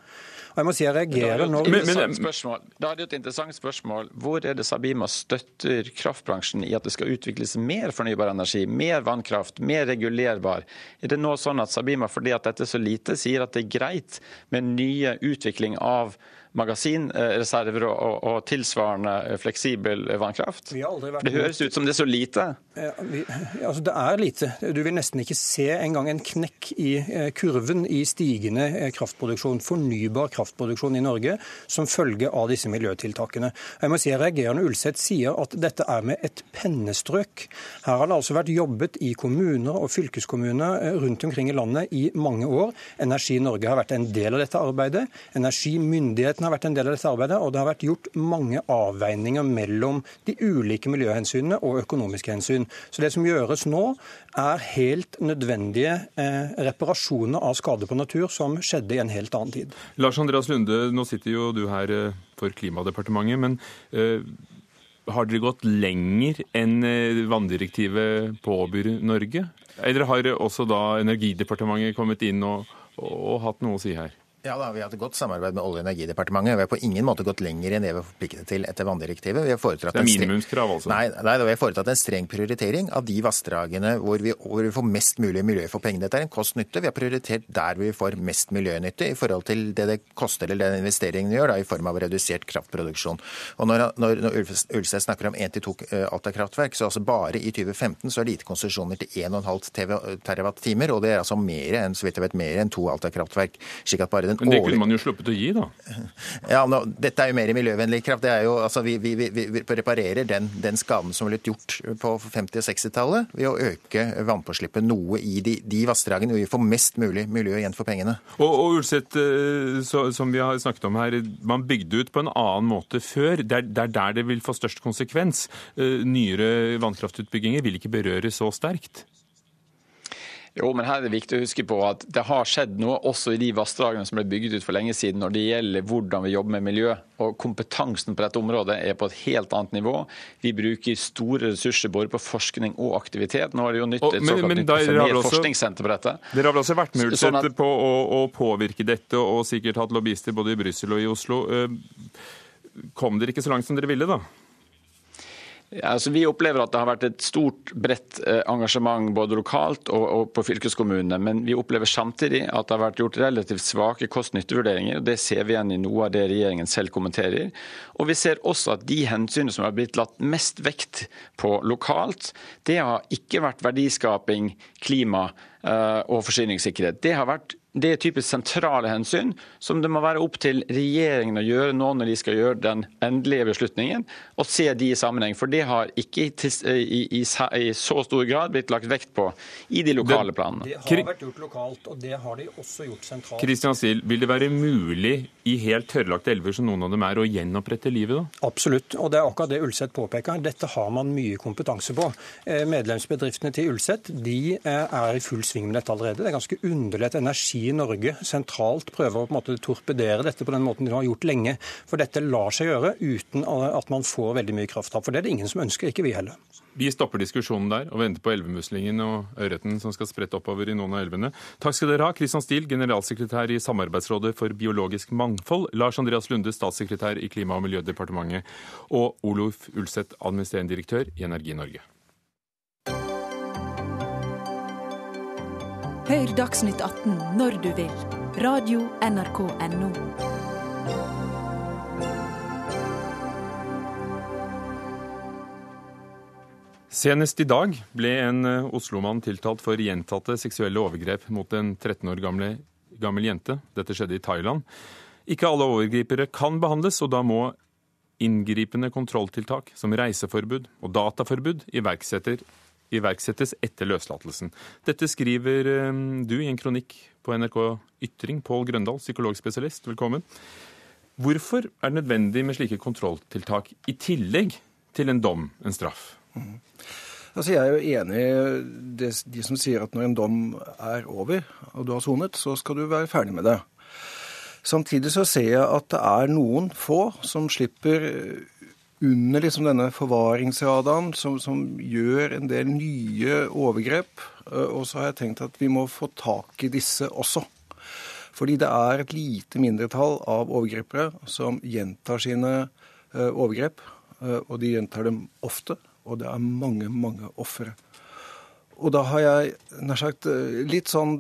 Jeg må si jeg reagerer når... Men, men, da er det et interessant spørsmål. Hvor er det Sabima støtter kraftbransjen i at det skal utvikles mer fornybar energi, mer vannkraft, mer regulerbar? Er det nå sånn at Sabima, fordi at dette er så lite, sier at det er greit med nye utvikling av magasinreserver og, og, og, tilsvarende fleksibel vannkraft? Det høres ut som det er så lite. Ja, vi, altså det er lite. Du vil nesten ikke se engang en knekk i eh, kurven i stigende eh, kraftproduksjon, fornybar kraftproduksjon i Norge, som følge av disse miljøtiltakene. Jeg må si jeg reagerer når Ulseth sier at dette er med et pennestrøk. Her har det altså vært jobbet i kommuner og fylkeskommuner eh, rundt omkring i landet i mange år. Energi Norge har vært en del av dette arbeidet. Energimyndighetene har vært en del av dette arbeidet, og det har vært gjort mange avveininger mellom de ulike miljøhensynene og økonomiske hensyn. Så det som gjøres nå, er helt nødvendige eh, reparasjoner av skade på natur som skjedde i en helt annen tid. Lars Andreas Lunde, nå sitter jo du her eh, for Klimadepartementet, men eh, har dere gått lenger enn eh, vanndirektivet påbyr Norge? Eller har også da Energidepartementet kommet inn og, og hatt noe å si her? Ja da, Vi har hatt et godt samarbeid med Olje- og energidepartementet. Vi har på ingen måte gått lenger enn det vi er forpliktet til etter vanndirektivet. Vi har foretatt det er minimumskrav, altså? Nei, nei, vi har foretatt en streng prioritering av de vassdragene hvor vi, hvor vi får mest mulig miljø for pengene. Dette er en kost-nytte. Vi har prioritert der vi får mest miljønytte i forhold til det det koster eller den investeringen vi gjør, da, i form av redusert kraftproduksjon. Og Når, når, når Ulstedt snakker om 1-2 eh, Alta-kraftverk, så altså bare i 2015 så er det gitt konsesjoner til 1,5 TWh, og det er altså mer enn, så vidt jeg vet, mer enn to Alta-kraftverk. slik at bare den Men det kunne man jo sluppet å gi, da? Ja, nå, Dette er jo mer miljøvennlig kraft. Det er jo, altså, vi, vi, vi, vi reparerer den, den, skaden som ble gjort på 50- og 60-tallet, ved å øke vannpåslippet noe i de, de vassdragene og vi får mest mulig miljø igjen for pengene. Og, og Ulseth, eh, som vi har snakket om her, man bygde ut på en annen måte før. Det er, det er der det vil få størst konsekvens. Eh, nyere vannkraftutbygginger vil ikke berøre så sterkt. Jo, men her er det viktig å huske på at det har skjedd noe også i de vassdragene som ble bygget ut for lenge siden når det gjelder hvordan vi jobber med miljø. Og Kompetansen på dette området er på et helt annet nivå. Vi bruker store ressurser både på forskning og aktivitet. Nå er det jo nytt, et såkalt nytt forskningssenter på dette. Dere har vel også vært med sånn at... på å, å, påvirke dette, og sikkert hatt lobbyister både i Brussel og i Oslo. Eh, kom dere ikke så langt som dere ville, da? Ja, altså vi opplever at det har vært et stort, bredt eh, engasjement både lokalt og, og på fylkeskommunene. Men vi opplever samtidig at det har vært gjort relativt svake kost-nytte-vurderinger. Det ser vi igjen i noe av det regjeringen selv kommenterer. Og vi ser også at de hensynene som har blitt latt mest vekt på lokalt, det har ikke vært verdiskaping, klima og forsyningssikkerhet. Det har vært det er typisk sentrale hensyn som det må være opp til regjeringen å gjøre nå når de skal gjøre den endelige beslutningen, og se de i sammenheng. For det har ikke i, i, i, i så stor grad blitt lagt vekt på i de lokale planene. Det har vært gjort lokalt, og det har de også gjort sentralt. Kristian Stiel, vil det være mulig i helt tørrlagte elver som noen av dem er, å gjenopprette livet? da? Absolutt, og det er akkurat det Ulseth påpeker. Dette har man mye kompetanse på. Eh, medlemsbedriftene til Ulseth de eh, er i full sving med dette allerede. Det er ganske underlig at energi i Norge sentralt prøver å på en måte torpedere dette på den måten de har gjort lenge. For dette lar seg gjøre uten at man får veldig mye krafttap. For det er det ingen som ønsker, ikke vi heller. Vi stopper diskusjonen der og venter på elvemuslingen og ørreten som skal sprette oppover i noen av elvene. Takk skal dere ha, Kristian Steele, generalsekretær i Samarbeidsrådet for biologisk mangfold, Lars Andreas Lunde, statssekretær i Klima- og miljødepartementet, og Olof Ulseth, administrerende direktør i Energi Norge. Hør Dagsnytt 18 når du vil. Radio NRK Radio.nrk.no. Senest i dag ble en eh, Oslo-mann tiltalt for gjentatte seksuelle overgrep mot en 13 år gamle, gammel jente. Dette skjedde i Thailand. Ikke alle overgripere kan behandles, og da må inngripende kontrolltiltak som reiseforbud og dataforbud iverksettes etter løslatelsen. Dette skriver eh, du i en kronikk på NRK Ytring. Pål Grøndal, psykologspesialist, velkommen. Hvorfor er det nødvendig med slike kontrolltiltak i tillegg til en dom, en straff? Mm. Altså, jeg er jo enig i de som sier at når en dom er over, og du har sonet, så skal du være ferdig med det. Samtidig så ser jeg at det er noen få som slipper under liksom denne forvaringsradaren, som, som, gjør en del nye overgrep. Og så har jeg tenkt at vi må få tak i disse også. Fordi det er et lite mindretall av overgripere som gjentar sine overgrep. Og de gjentar dem ofte og det er mange, mange ofre. Og da har jeg nær sagt litt sånn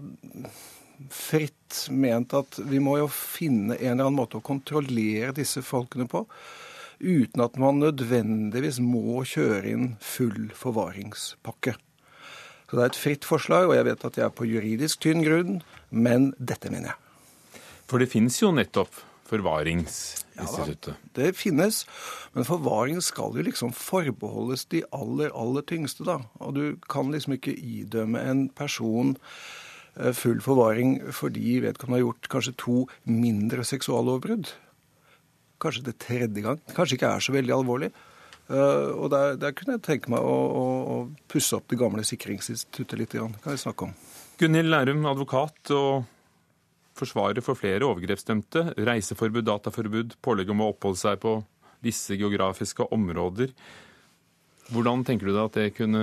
fritt ment at vi må jo finne en eller annen måte å kontrollere disse folkene på, uten at man nødvendigvis må kjøre inn full forvaringspakke. Så det er et fritt forslag, og jeg vet at jeg er på juridisk tynn grunn, men dette mener jeg. For det finnes jo nettopp forvaringsinstituttet? Ja, det finnes, men forvaring skal jo liksom forbeholdes de aller, aller tyngste, da. Og du kan liksom ikke idømme en person eh, full forvaring fordi vedkommende har gjort kanskje to mindre seksuallovbrudd. Kanskje det tredje gang. Kanskje ikke er så veldig alvorlig. Uh, og der, der, kunne jeg tenke meg å, å, å, pusse opp det gamle sikringsinstituttet litt. Kan vi snakke om. Gunhild Lærum, advokat og forsvarer for flere overgrepsdømte. Reiseforbud, dataforbud, pålegg om å oppholde seg på visse geografiske områder. Hvordan tenker du deg at det kunne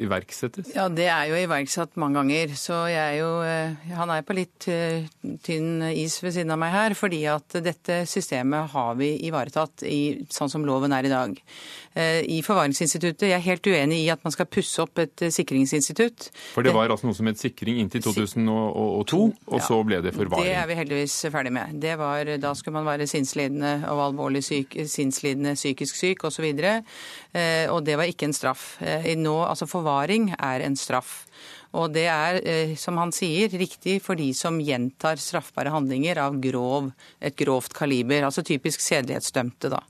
iverksettes? Ja, Det er jo iverksatt mange ganger. Så jeg er jo eh, Han er på litt eh, tynn is ved siden av meg her, fordi at dette systemet har vi ivaretatt i, sånn som loven er i dag. Eh, I Forvaringsinstituttet Jeg er helt uenig i at man skal pusse opp et sikringsinstitutt. For det var altså noe som het sikring inntil 2002, og så ble det forvaring? Det er vi heldigvis ferdig med. Det var, Da skulle man være sinnslidende og alvorlig syk, sinnslidende, psykisk syk osv. Og, så og det var ikke en straff. Nå, altså Altså forvaring er en straff. Og det er, eh, som han sier, riktig for de som gjentar straffbare handlinger av grov, et grovt kaliber. Altså typisk sedelighetsdømte, da.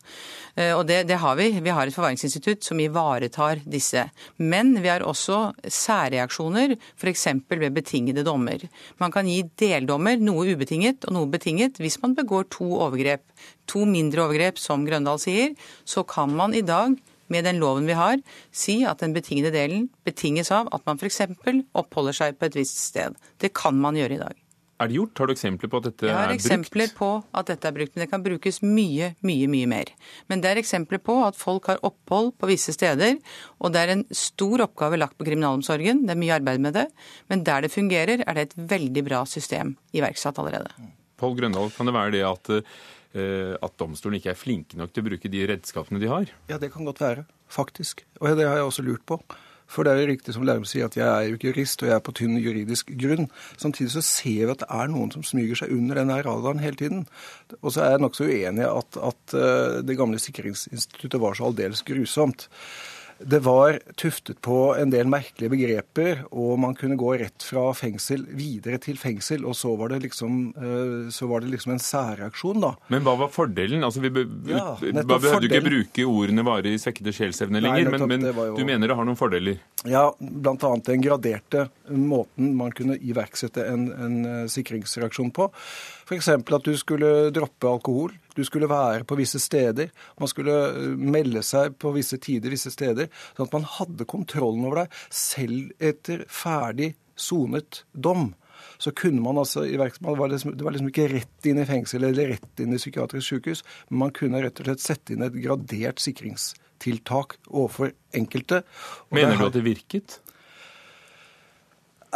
Eh, og det, det, har vi. Vi har et forvaringsinstitutt som ivaretar disse. Men vi har også særreaksjoner, f.eks. ved betingede dommer. Man kan gi deldommer, noe ubetinget og noe betinget, hvis man begår to overgrep. To mindre overgrep, som Grøndal sier. Så kan man i dag med den loven vi har, si at den betingede delen betinges av at man f.eks. oppholder seg på et visst sted. Det kan man gjøre i dag. Er det gjort? Har du eksempler på at dette er brukt? Jeg har eksempler på at dette er brukt, men det kan brukes mye, mye, mye mer. Men det er eksempler på at folk har opphold på visse steder, og det er en stor oppgave lagt på kriminalomsorgen. Det er mye arbeid med det. Men der det fungerer, er det et veldig bra system iverksatt allerede. Pål Grøndal, kan det være det at eh, at domstolen ikke er flinke nok til å bruke de redskapene de har? Ja, det kan godt være, faktisk. Og det har jeg også lurt på. For det er jo riktig som Lærum sier, at jeg er jo ikke jurist, og jeg er på tynn juridisk grunn. Samtidig så ser vi at det er noen som smyger seg under denne radaren hele tiden. Og så er jeg nokså uenig i at, at eh, det gamle sikringsinstituttet var så aldeles grusomt. Det var tuftet på en del merkelige begreper, og man kunne gå rett fra fengsel videre til fengsel. Og så var det liksom, eh, var det liksom en særreaksjon, da. Men hva var fordelen? Altså, vi be ja, behøvde ikke bruke ordene varig svekkede sjelsevne lenger, Nei, men, men jo... du mener det har noen fordeler? Ja, bl.a. den graderte måten man kunne iverksette en, en eh, sikringsreaksjon på. F.eks. at du skulle droppe alkohol. Du skulle være på visse steder. Man skulle eh, melde seg på visse tider visse steder. Sånn at man hadde kontrollen over deg selv etter ferdig sonet dom. Så kunne man altså iverksette liksom, Det var liksom ikke rett inn i fengsel eller rett inn i psykiatrisk sykehus, men man kunne rett og slett sette inn et gradert sikringstiltak overfor enkelte. Og Mener du at det virket?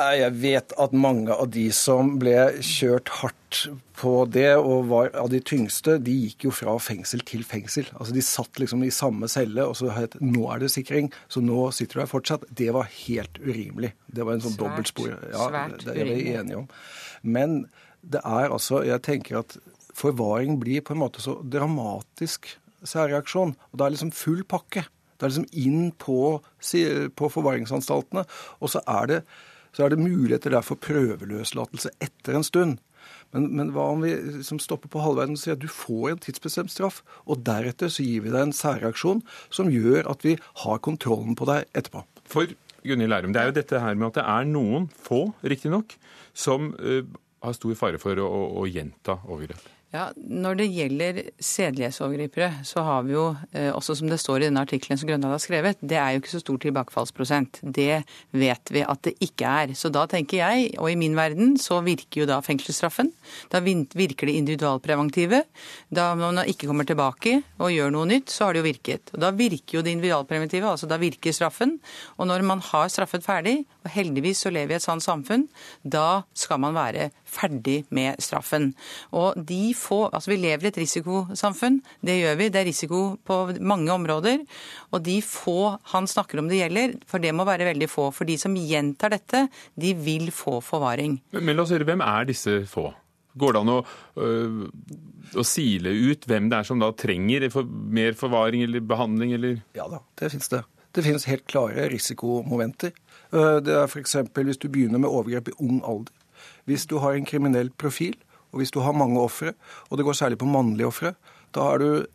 Jeg vet at mange av de som ble kjørt hardt på det, og var av de tyngste, de gikk jo fra fengsel til fengsel. Altså De satt liksom i samme celle, og så het nå er det sikring, så nå sitter du her fortsatt. Det var helt urimelig. Det var en sånn dobbeltspor. Ja, det er vi enige om. Men det er altså Jeg tenker at forvaring blir på en måte så dramatisk særreaksjon. Og det er liksom full pakke. Det er liksom inn på, på forvaringsanstaltene. Og så er det så er det muligheter der for prøveløslatelse etter en stund. Men, men, hva om vi liksom stopper på halvveien og sier at du får en tidsbestemt straff, og deretter så gir vi deg en særreaksjon som gjør at vi har kontrollen på deg etterpå? For Gunhild Lærum, det er jo dette her med at det er noen få, riktignok, som uh, har stor fare for å, å, å gjenta overgrep. Ja, Når det gjelder sedelighetsovergripere, så har vi jo, eh, også som det står i denne artikkelen som Grøndal har skrevet, det er jo ikke så stor tilbakefallsprosent. Det vet vi at det ikke er. Så da tenker jeg, og i min verden, så virker jo da fengselsstraffen. Da virker det individualpreventive. Da man ikke kommer tilbake og gjør noe nytt, så har det jo virket. Og da virker jo det individualpreventive, altså da virker straffen. Og når man har straffet ferdig, og heldigvis så lever vi i et sånt samfunn, da skal man være ferdig med straffen. Og de få Altså vi lever i et risikosamfunn, det gjør vi. Det er risiko på mange områder. Og de få han snakker om det gjelder, for det må være veldig få. For de som gjentar dette, de vil få forvaring. Men, men la oss høre, hvem er disse få? Går det an å, øh, å, sile ut hvem det er som da trenger for, mer forvaring eller behandling, eller? Ja da, det finnes det. Det finnes helt klare risikomomenter. Øh, det er f.eks. hvis du begynner med overgrep i ung alder. Hvis du har en kriminell profil, og hvis du har mange ofre, og det går særlig på mannlige ofre, da er du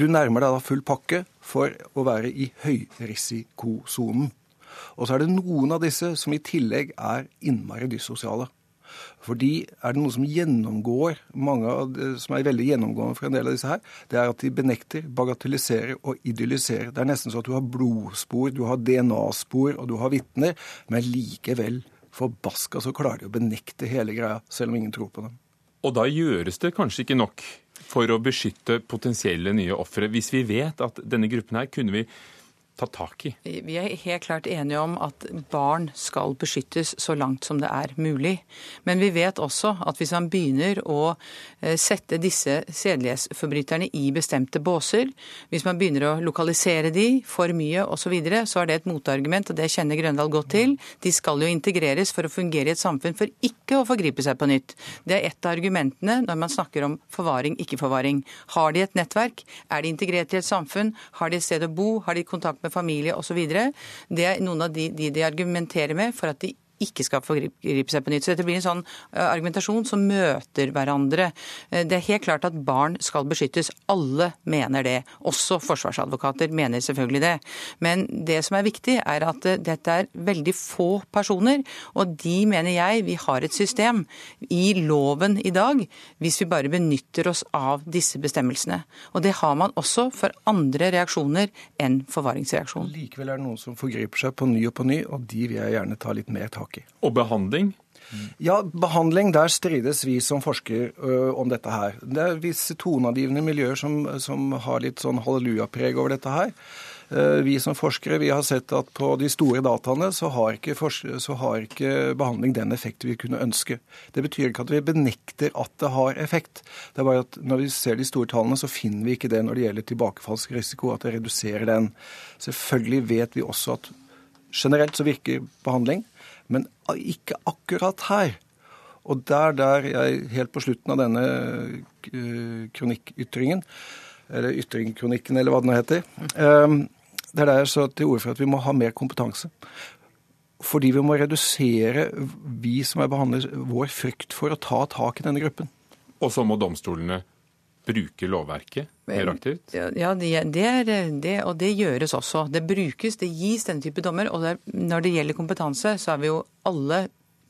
Du nærmer deg da full pakke for å være i høyrisikosonen. Og så er det noen av disse som i tillegg er innmari dyssosiale. Fordi er det noe som gjennomgår mange av det, som er veldig gjennomgående for en del av disse her, det er at de benekter, bagatelliserer og idylliserer. Det er nesten så at du har blodspor, du har DNA-spor og du har vitner, men likevel forbaska så klarer de å benekte hele greia, selv om ingen tror på dem. Og da gjøres det kanskje ikke nok for å beskytte potensielle nye ofre. Hvis vi vet at denne gruppen her kunne vi ta tak i? Vi er helt klart enige om at barn skal beskyttes så langt som det er mulig. Men vi vet også at hvis man begynner å eh, sette disse sedelighetsforbryterne i bestemte båser, hvis man begynner å lokalisere de for mye osv., så, videre, så er det et motargument, og det kjenner Grøndal godt til. De skal jo integreres for å fungere i et samfunn for ikke å forgripe seg på nytt. Det er et av argumentene når man snakker om forvaring, ikke forvaring. Har de et nettverk? Er de integrert i et samfunn? Har de et sted å bo? Har de kontakt med familie osv. Det er noen av de, de de argumenterer med for at de ikke skal forgripe seg på nytt. Så dette blir en sånn argumentasjon som møter hverandre. Eh, det er helt klart at barn skal beskyttes. Alle mener det. Også forsvarsadvokater mener selvfølgelig det. Men det som er viktig, er at eh, dette er veldig få personer. Og de mener jeg vi har et system i loven i dag, hvis vi bare benytter oss av disse bestemmelsene. Og det har man også for andre reaksjoner enn forvaringsreaksjon. Likevel er det noen som forgriper seg på ny og på ny, og de vil jeg gjerne ta litt mer tak tak i. Og behandling? Ja, behandling, der strides vi som forsker ø, om dette her. Det er visse toneangivende miljøer som, som har litt sånn hallelujapreg over dette her. Eh, vi som forskere vi har sett at på de store dataene så har, ikke, så har ikke behandling den effekt vi kunne ønske. Det betyr ikke at vi benekter at det har effekt. Det er bare at Når vi ser de store tallene, så finner vi ikke det når det gjelder tilbakefallsrisiko, at det reduserer den. Selvfølgelig vet vi også at generelt så virker behandling, men ikke akkurat her. Og der, der jeg helt på slutten av denne eh, kronikkytringen, eller ytringkronikken, eller hva det nå heter, ehm, det er der jeg så til orde for at vi må ha mer kompetanse. Fordi vi må redusere, vi som er behandlet, vår frykt for å ta tak i denne gruppen. Og så må domstolene bruke lovverket mer aktivt? Ja, det, er, det, og det gjøres også. Det brukes, det gis denne type dommer. Og det, når det gjelder kompetanse, så er vi jo alle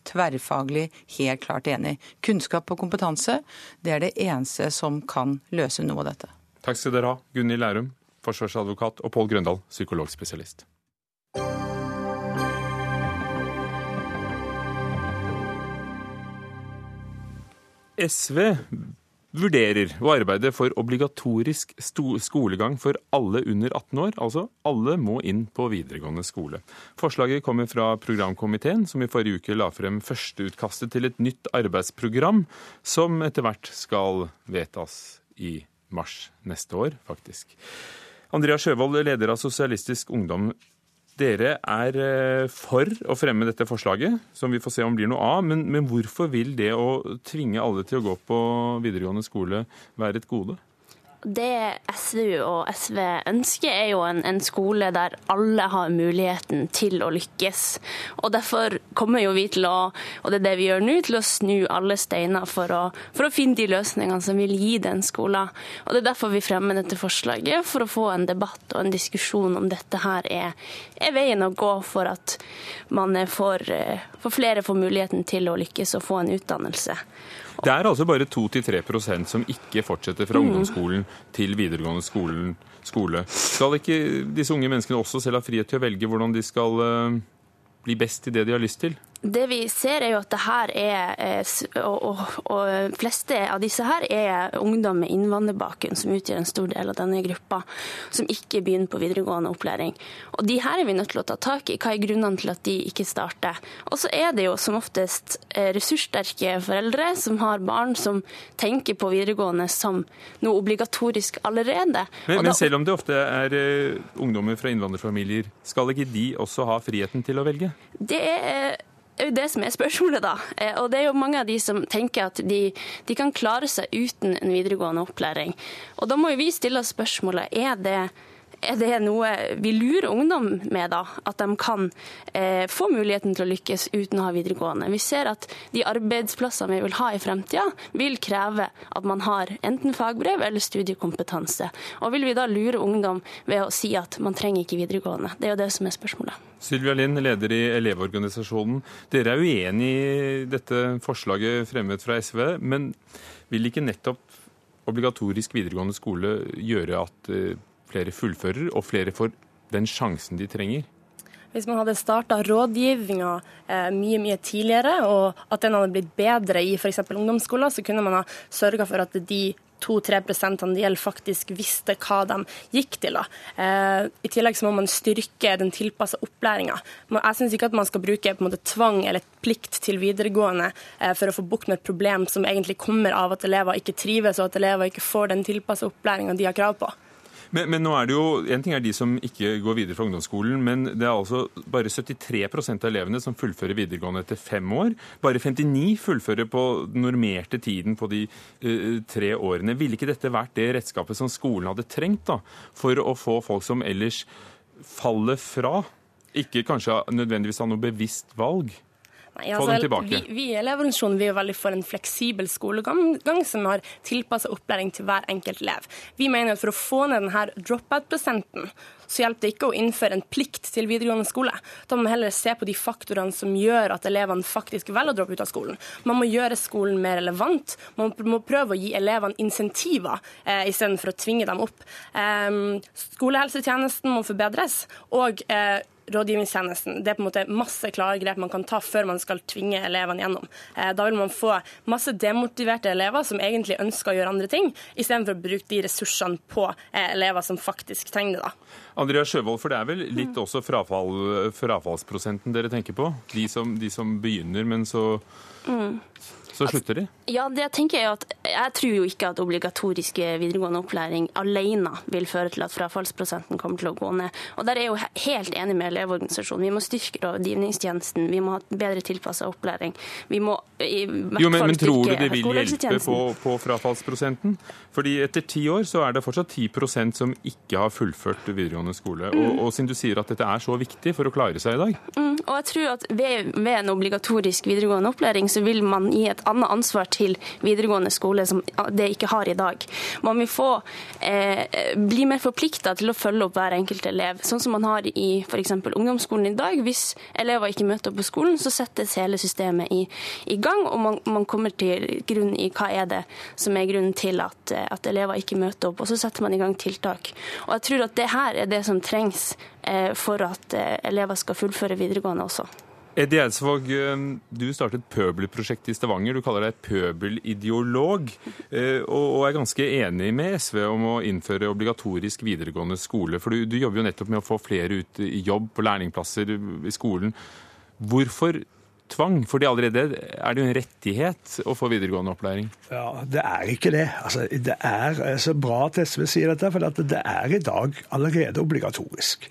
tverrfaglig helt klart enig. Kunnskap og kompetanse, det er det eneste som kan løse noe av dette. Takk skal dere ha, Gunhild Lærum, forsvarsadvokat, og Pål Grøndal, psykologspesialist. SV vurderer å arbeide for obligatorisk skolegang for alle under 18 år. Altså alle må inn på videregående skole. Forslaget kommer fra programkomiteen, som i forrige uke la frem førsteutkastet til et nytt arbeidsprogram, som etter hvert skal vedtas i mars neste år, faktisk. Andrea Sjøvold, leder av Sosialistisk Ungdom. Dere er eh, for å fremme dette forslaget, som vi får se om blir noe av. Men, men hvorfor vil det å tvinge alle til å gå på videregående skole være et gode? Det SVU og SV ønsker, er jo en, en, skole der alle har muligheten til å lykkes. Og Derfor kommer jo vi til å, og det er det vi gjør nå, til å snu alle steiner for å, for å finne de løsningene som vil gi den skolen. Og Det er derfor vi fremmer dette forslaget, for å få en debatt og en diskusjon om dette her er, er veien å gå for at man får, eh, for flere får muligheten til å lykkes og få en utdannelse. Det er altså bare 2-3% som ikke fortsetter fra mm. ungdomsskolen til videregående skolen, skole. Skal ikke disse unge menneskene også selv ha frihet til å velge hvordan de skal uh, bli best i det de har lyst til? Det vi ser er jo at det her er, eh, og, og, og fleste av disse her er ungdom med innvandrerbakgrunn, som utgjør en stor del av denne gruppa, som ikke begynner på videregående opplæring. Og De her er vi nødt til å ta tak i. Hva er grunnene til at de ikke starter? Og så er det jo som oftest eh, ressurssterke foreldre som har barn som tenker på videregående som noe obligatorisk allerede. Men, men selv om det ofte er uh, ungdommer fra innvandrerfamilier, skal ikke de også ha friheten til å velge? Det er er jo det som er spørsmålet, da. Eh, og det er jo mange av de som tenker at de, de kan klare seg uten en videregående opplæring. Og da må jo vi stille oss spørsmålet er det er det noe vi lurer ungdom med, da? At de kan eh, få muligheten til å lykkes uten å ha videregående. Vi ser at de arbeidsplassene vi vil ha i fremtida, vil kreve at man har enten fagbrev eller studiekompetanse. Og vil vi da lure ungdom ved å si at man trenger ikke videregående? Det er jo det som er spørsmålet. Sylvia Lind, leder i Elevorganisasjonen. Dere er uenig i dette forslaget fremmet fra SV, men vil ikke nettopp obligatorisk videregående skole gjøre at eh, flere fullfører, og flere får den sjansen de trenger? Hvis man hadde starta rådgivninga eh, mye mye tidligere, og at den hadde blitt bedre i f.eks. ungdomsskoler, så kunne man ha sørga for at de 2-3 det gjelder, faktisk visste hva de gikk til. Eh, I tillegg så må man styrke den tilpassa opplæringa. Jeg syns ikke at man skal bruke måte, tvang eller plikt til videregående eh, for å få bukt med et problem som egentlig kommer av at elever ikke trives, og at elever ikke får den tilpassa opplæringa de har krav på. Men, men, nå er det jo, En ting er de som ikke går videre fra ungdomsskolen, men det er altså bare 73% av elevene som fullfører videregående etter fem år. Bare 59 fullfører på den normerte tiden på de uh, tre årene. Ville ikke dette vært det redskapet som skolen hadde trengt da, for å få folk som ellers faller fra, ikke kanskje nødvendigvis ha noe bevisst valg? Nei, altså, Få dem tilbake. Vi, vi i Elevorganisasjonen er veldig for en fleksibel skolegang som har tilpassa opplæring til hver enkelt elev. Vi mener at for å få ned denne drop-out-prosenten, så hjelper det ikke å innføre en plikt til videregående skole. Da må man heller se på de faktorene som gjør at elevene faktisk velger å droppe ut av skolen. Man må gjøre skolen mer relevant. Man må prøve å gi elevene insentiver eh, istedenfor å tvinge dem opp. Eh, skolehelsetjenesten må forbedres. og eh, rådgivningstjenesten. Det er på en måte masse klare grep man kan ta før man skal tvinge elevene gjennom. Eh, da vil man få masse demotiverte elever som egentlig ønsker å gjøre andre ting, istedenfor å bruke de ressursene på eh, elever som faktisk trenger det. da. Andrea Sjøvold, for det er vel litt også frafall, frafallsprosenten dere tenker på? De som, de som begynner, men så mm. Så slutter de? Ja, det tenker Jeg at, jeg tror jo ikke at obligatorisk videregående opplæring alene vil føre til at frafallsprosenten kommer til å gå ned. Og Der er jeg jo helt enig med Elevorganisasjonen. Vi må styrke rådgivningstjenesten, vi må ha bedre tilpassa opplæring. Vi må i hvert jo, men, fall men tror du det vil hjelpe på, på, frafallsprosenten? Fordi etter ti år så er det fortsatt 10% som ikke har fullført videregående skole. Mm. Og, og, siden du sier at dette er så viktig for å klare seg i dag? Mm, og jeg tror at ved, ved en obligatorisk videregående opplæring så vil man gi et annet ansvar til videregående skole som det ikke har i dag. Man vil få eh, bli mer forplikta til å følge opp hver enkelt elev, sånn som man har i f.eks. ungdomsskolen i dag. Hvis elever ikke møter opp på skolen, så settes hele systemet i, i gang, og man, man, kommer til grunn i hva er det som er grunnen til at, at, elever ikke møter opp, og så setter man i gang tiltak. Og jeg tror at det her er det som trengs eh, for at eh, elever skal fullføre videregående også. Eddie Eidsvåg, eh, du startet Pøbelprosjektet i Stavanger. Du kaller deg pøbelideolog, og er ganske enig med SV om å innføre obligatorisk videregående skole. For du, du jobber jo nettopp med å få flere ut i jobb på lærlingplasser i skolen. Hvorfor tvang? Fordi allerede er det jo en rettighet å få videregående opplæring. Ja, Det er ikke det. Altså, det er så altså, bra at SV sier dette, for det er i dag allerede obligatorisk.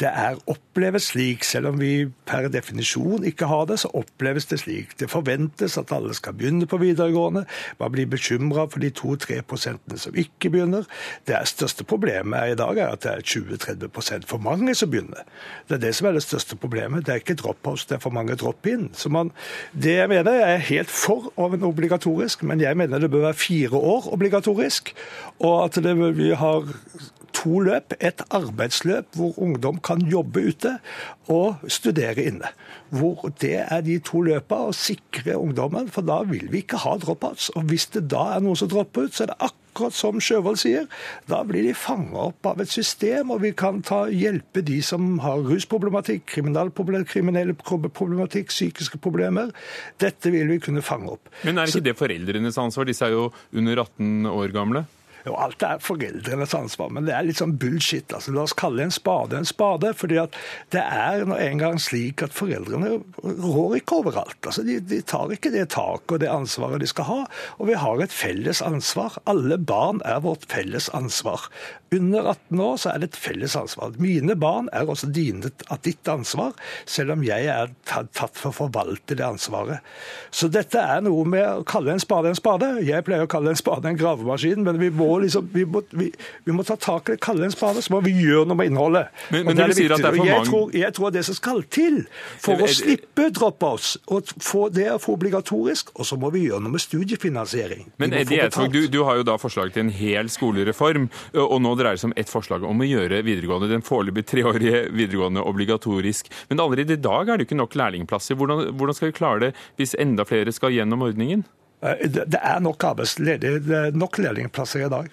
Det er oppleves slik, selv om vi per definisjon ikke har det, så oppleves det slik. Det forventes at alle skal begynne på videregående. Man blir bekymra for de 2-3 prosentene som ikke begynner. Det største problemet i dag er at det er 20-30 for mange som begynner. Det er det som er det største problemet. Det er ikke drop-outs, det er for mange drop-in. Så man, det jeg mener, jeg er helt for av en obligatorisk, men jeg mener det bør være fire år obligatorisk. Og at det, vi har to løp. Et arbeidsløp hvor ungdom kan jobbe ute, og studere inne. Hvor det er de to løpene å sikre ungdommen, for da vil vi ikke ha dropouts. Og hvis det da er noen som dropper ut, så er det akkurat som Sjøvold sier, da blir de fanga opp av et system, og vi kan ta, hjelpe de som har rusproblematikk, kriminelle problematikk, psykiske problemer. Dette vil vi kunne fange opp. Men er ikke så, det foreldrenes ansvar? Disse er jo under 18 år gamle. Jo, alt er foreldrenes ansvar, men det er litt sånn bullshit. Altså, la oss kalle en spade en spade. fordi at det er nå engang slik at foreldrene rår ikke overalt. Altså, de, de tar ikke det taket og det ansvaret de skal ha. Og vi har et felles ansvar. Alle barn er vårt felles ansvar. Under 18 år så er det et felles ansvar. Mine barn er også dine, ditt ansvar, selv om jeg er tatt for å forvalte det ansvaret. Så dette er noe med å kalle en spade en spade. Jeg pleier å kalle en spade en gravemaskin, men vi må liksom, vi må, vi, vi må ta tak i det, kalle en spade, så må vi gjøre noe med innholdet. Men, men det er det er for jeg. Tror, jeg tror det som skal til for å slippe drop-outs, og få det å få obligatorisk, og så må vi gjøre noe med studiefinansiering. Men Eddie Eidsvåg, du, du, har jo da forslag til en hel skolereform, og nå dreier det seg om ett forslag om å gjøre videregående, den foreløpig treårige videregående obligatorisk. Men allerede i dag er det jo ikke nok lærlingplasser. Hvordan, hvordan skal vi klare det hvis enda flere skal gjennom ordningen? Eh, det er nok arbeidsledige, nok lærlingplasser i dag.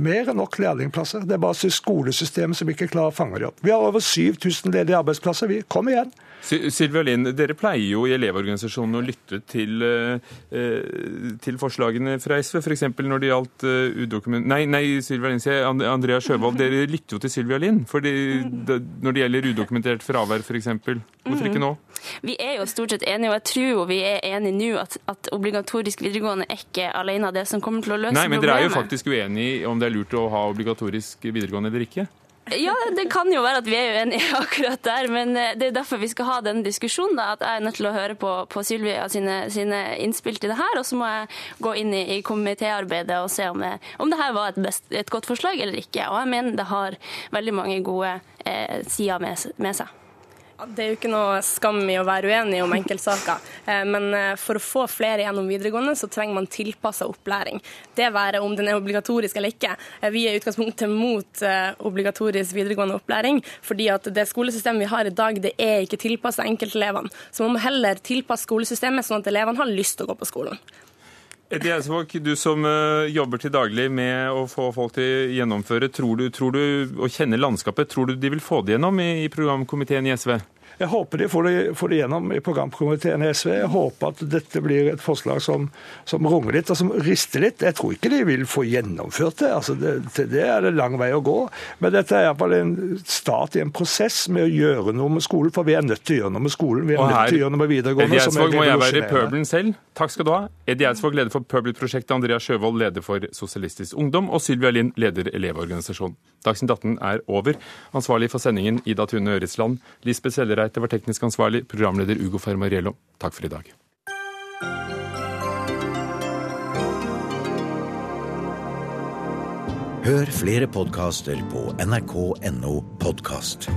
Mer enn nok lærlingplasser. Det er bare skolesystemet som ikke klarer å fange dem opp. Vi har over 7000 ledige arbeidsplasser. Vi, kom igjen. Sylvia Lind, dere pleier jo i Elevorganisasjonen å lytte til, eh, til forslagene fra SV, f.eks. når det gjaldt uh, udokument... Nei, nei Sylvia Lind, sier Andrea Sjøvold. Dere lytter jo til Sylvia Lind fordi, når det gjelder udokumentert fravær, f.eks. Hvorfor ikke nå? Vi er jo stort sett enige, og jeg tror jo vi er enige nå at, at obligatorisk videregående er ikke alene det som kommer til å løse problemet. Nei, men dere er jo faktisk uenige om det er lurt å ha obligatorisk videregående eller ikke? Ja, det kan jo være at vi er uenige akkurat der, men eh, det er derfor vi skal ha den diskusjonen. da, At jeg er nødt til å høre på, på Sylvia sine, sine, innspill til det her, og så må jeg gå inn i, i komitéarbeidet og se om jeg, om det her var et, best, et, godt forslag eller ikke. Og jeg mener det har veldig mange gode eh, sider med, med seg. Det er jo ikke noe skam i å være uenig om enkeltsaker, eh, men eh, for å få flere gjennom videregående, så trenger man tilpassa opplæring. Det være om den er obligatorisk eller ikke. Eh, vi er i utgangspunktet mot obligatorisk videregående opplæring, fordi at det skolesystemet vi har i dag, det er ikke tilpassa enkeltelevene. Så man må heller tilpasse skolesystemet sånn at elevene har lyst til å gå på skolen. Eddie Eidsvåg, du som uh, jobber til daglig med å få folk til å gjennomføre, tror du, tror du, og kjenner landskapet, tror du de vil få det gjennom i programkomiteen i SV? Jeg håper de får det, får det gjennom i programkomiteen i SV. Jeg håper at dette blir et forslag som, som runger litt og som rister litt. Jeg tror ikke de vil få gjennomført det. altså det, Til det er det lang vei å gå. Men dette er iallfall en start i en prosess med å gjøre noe med skolen. For vi er nødt til å gjøre noe med skolen. Vi er nødt til å gjøre noe med videregående. Eddie Eidsvåg må jeg være i pøbelen selv. Takk skal du ha. Eddie Eidsvåg, leder for Pøbelprosjektet. Andrea Sjøvold, leder for Sosialistisk Ungdom. Og Sylvia Lind, leder Elevorganisasjonen. Dagsnytt 18 er over. Ansvarlig for sendingen Ida Tune Øresland. Lisbeth Sellereite var teknisk ansvarlig programleder Ugo Fermariello. Takk for i dag. Hør flere podkaster på nrk.no podkast.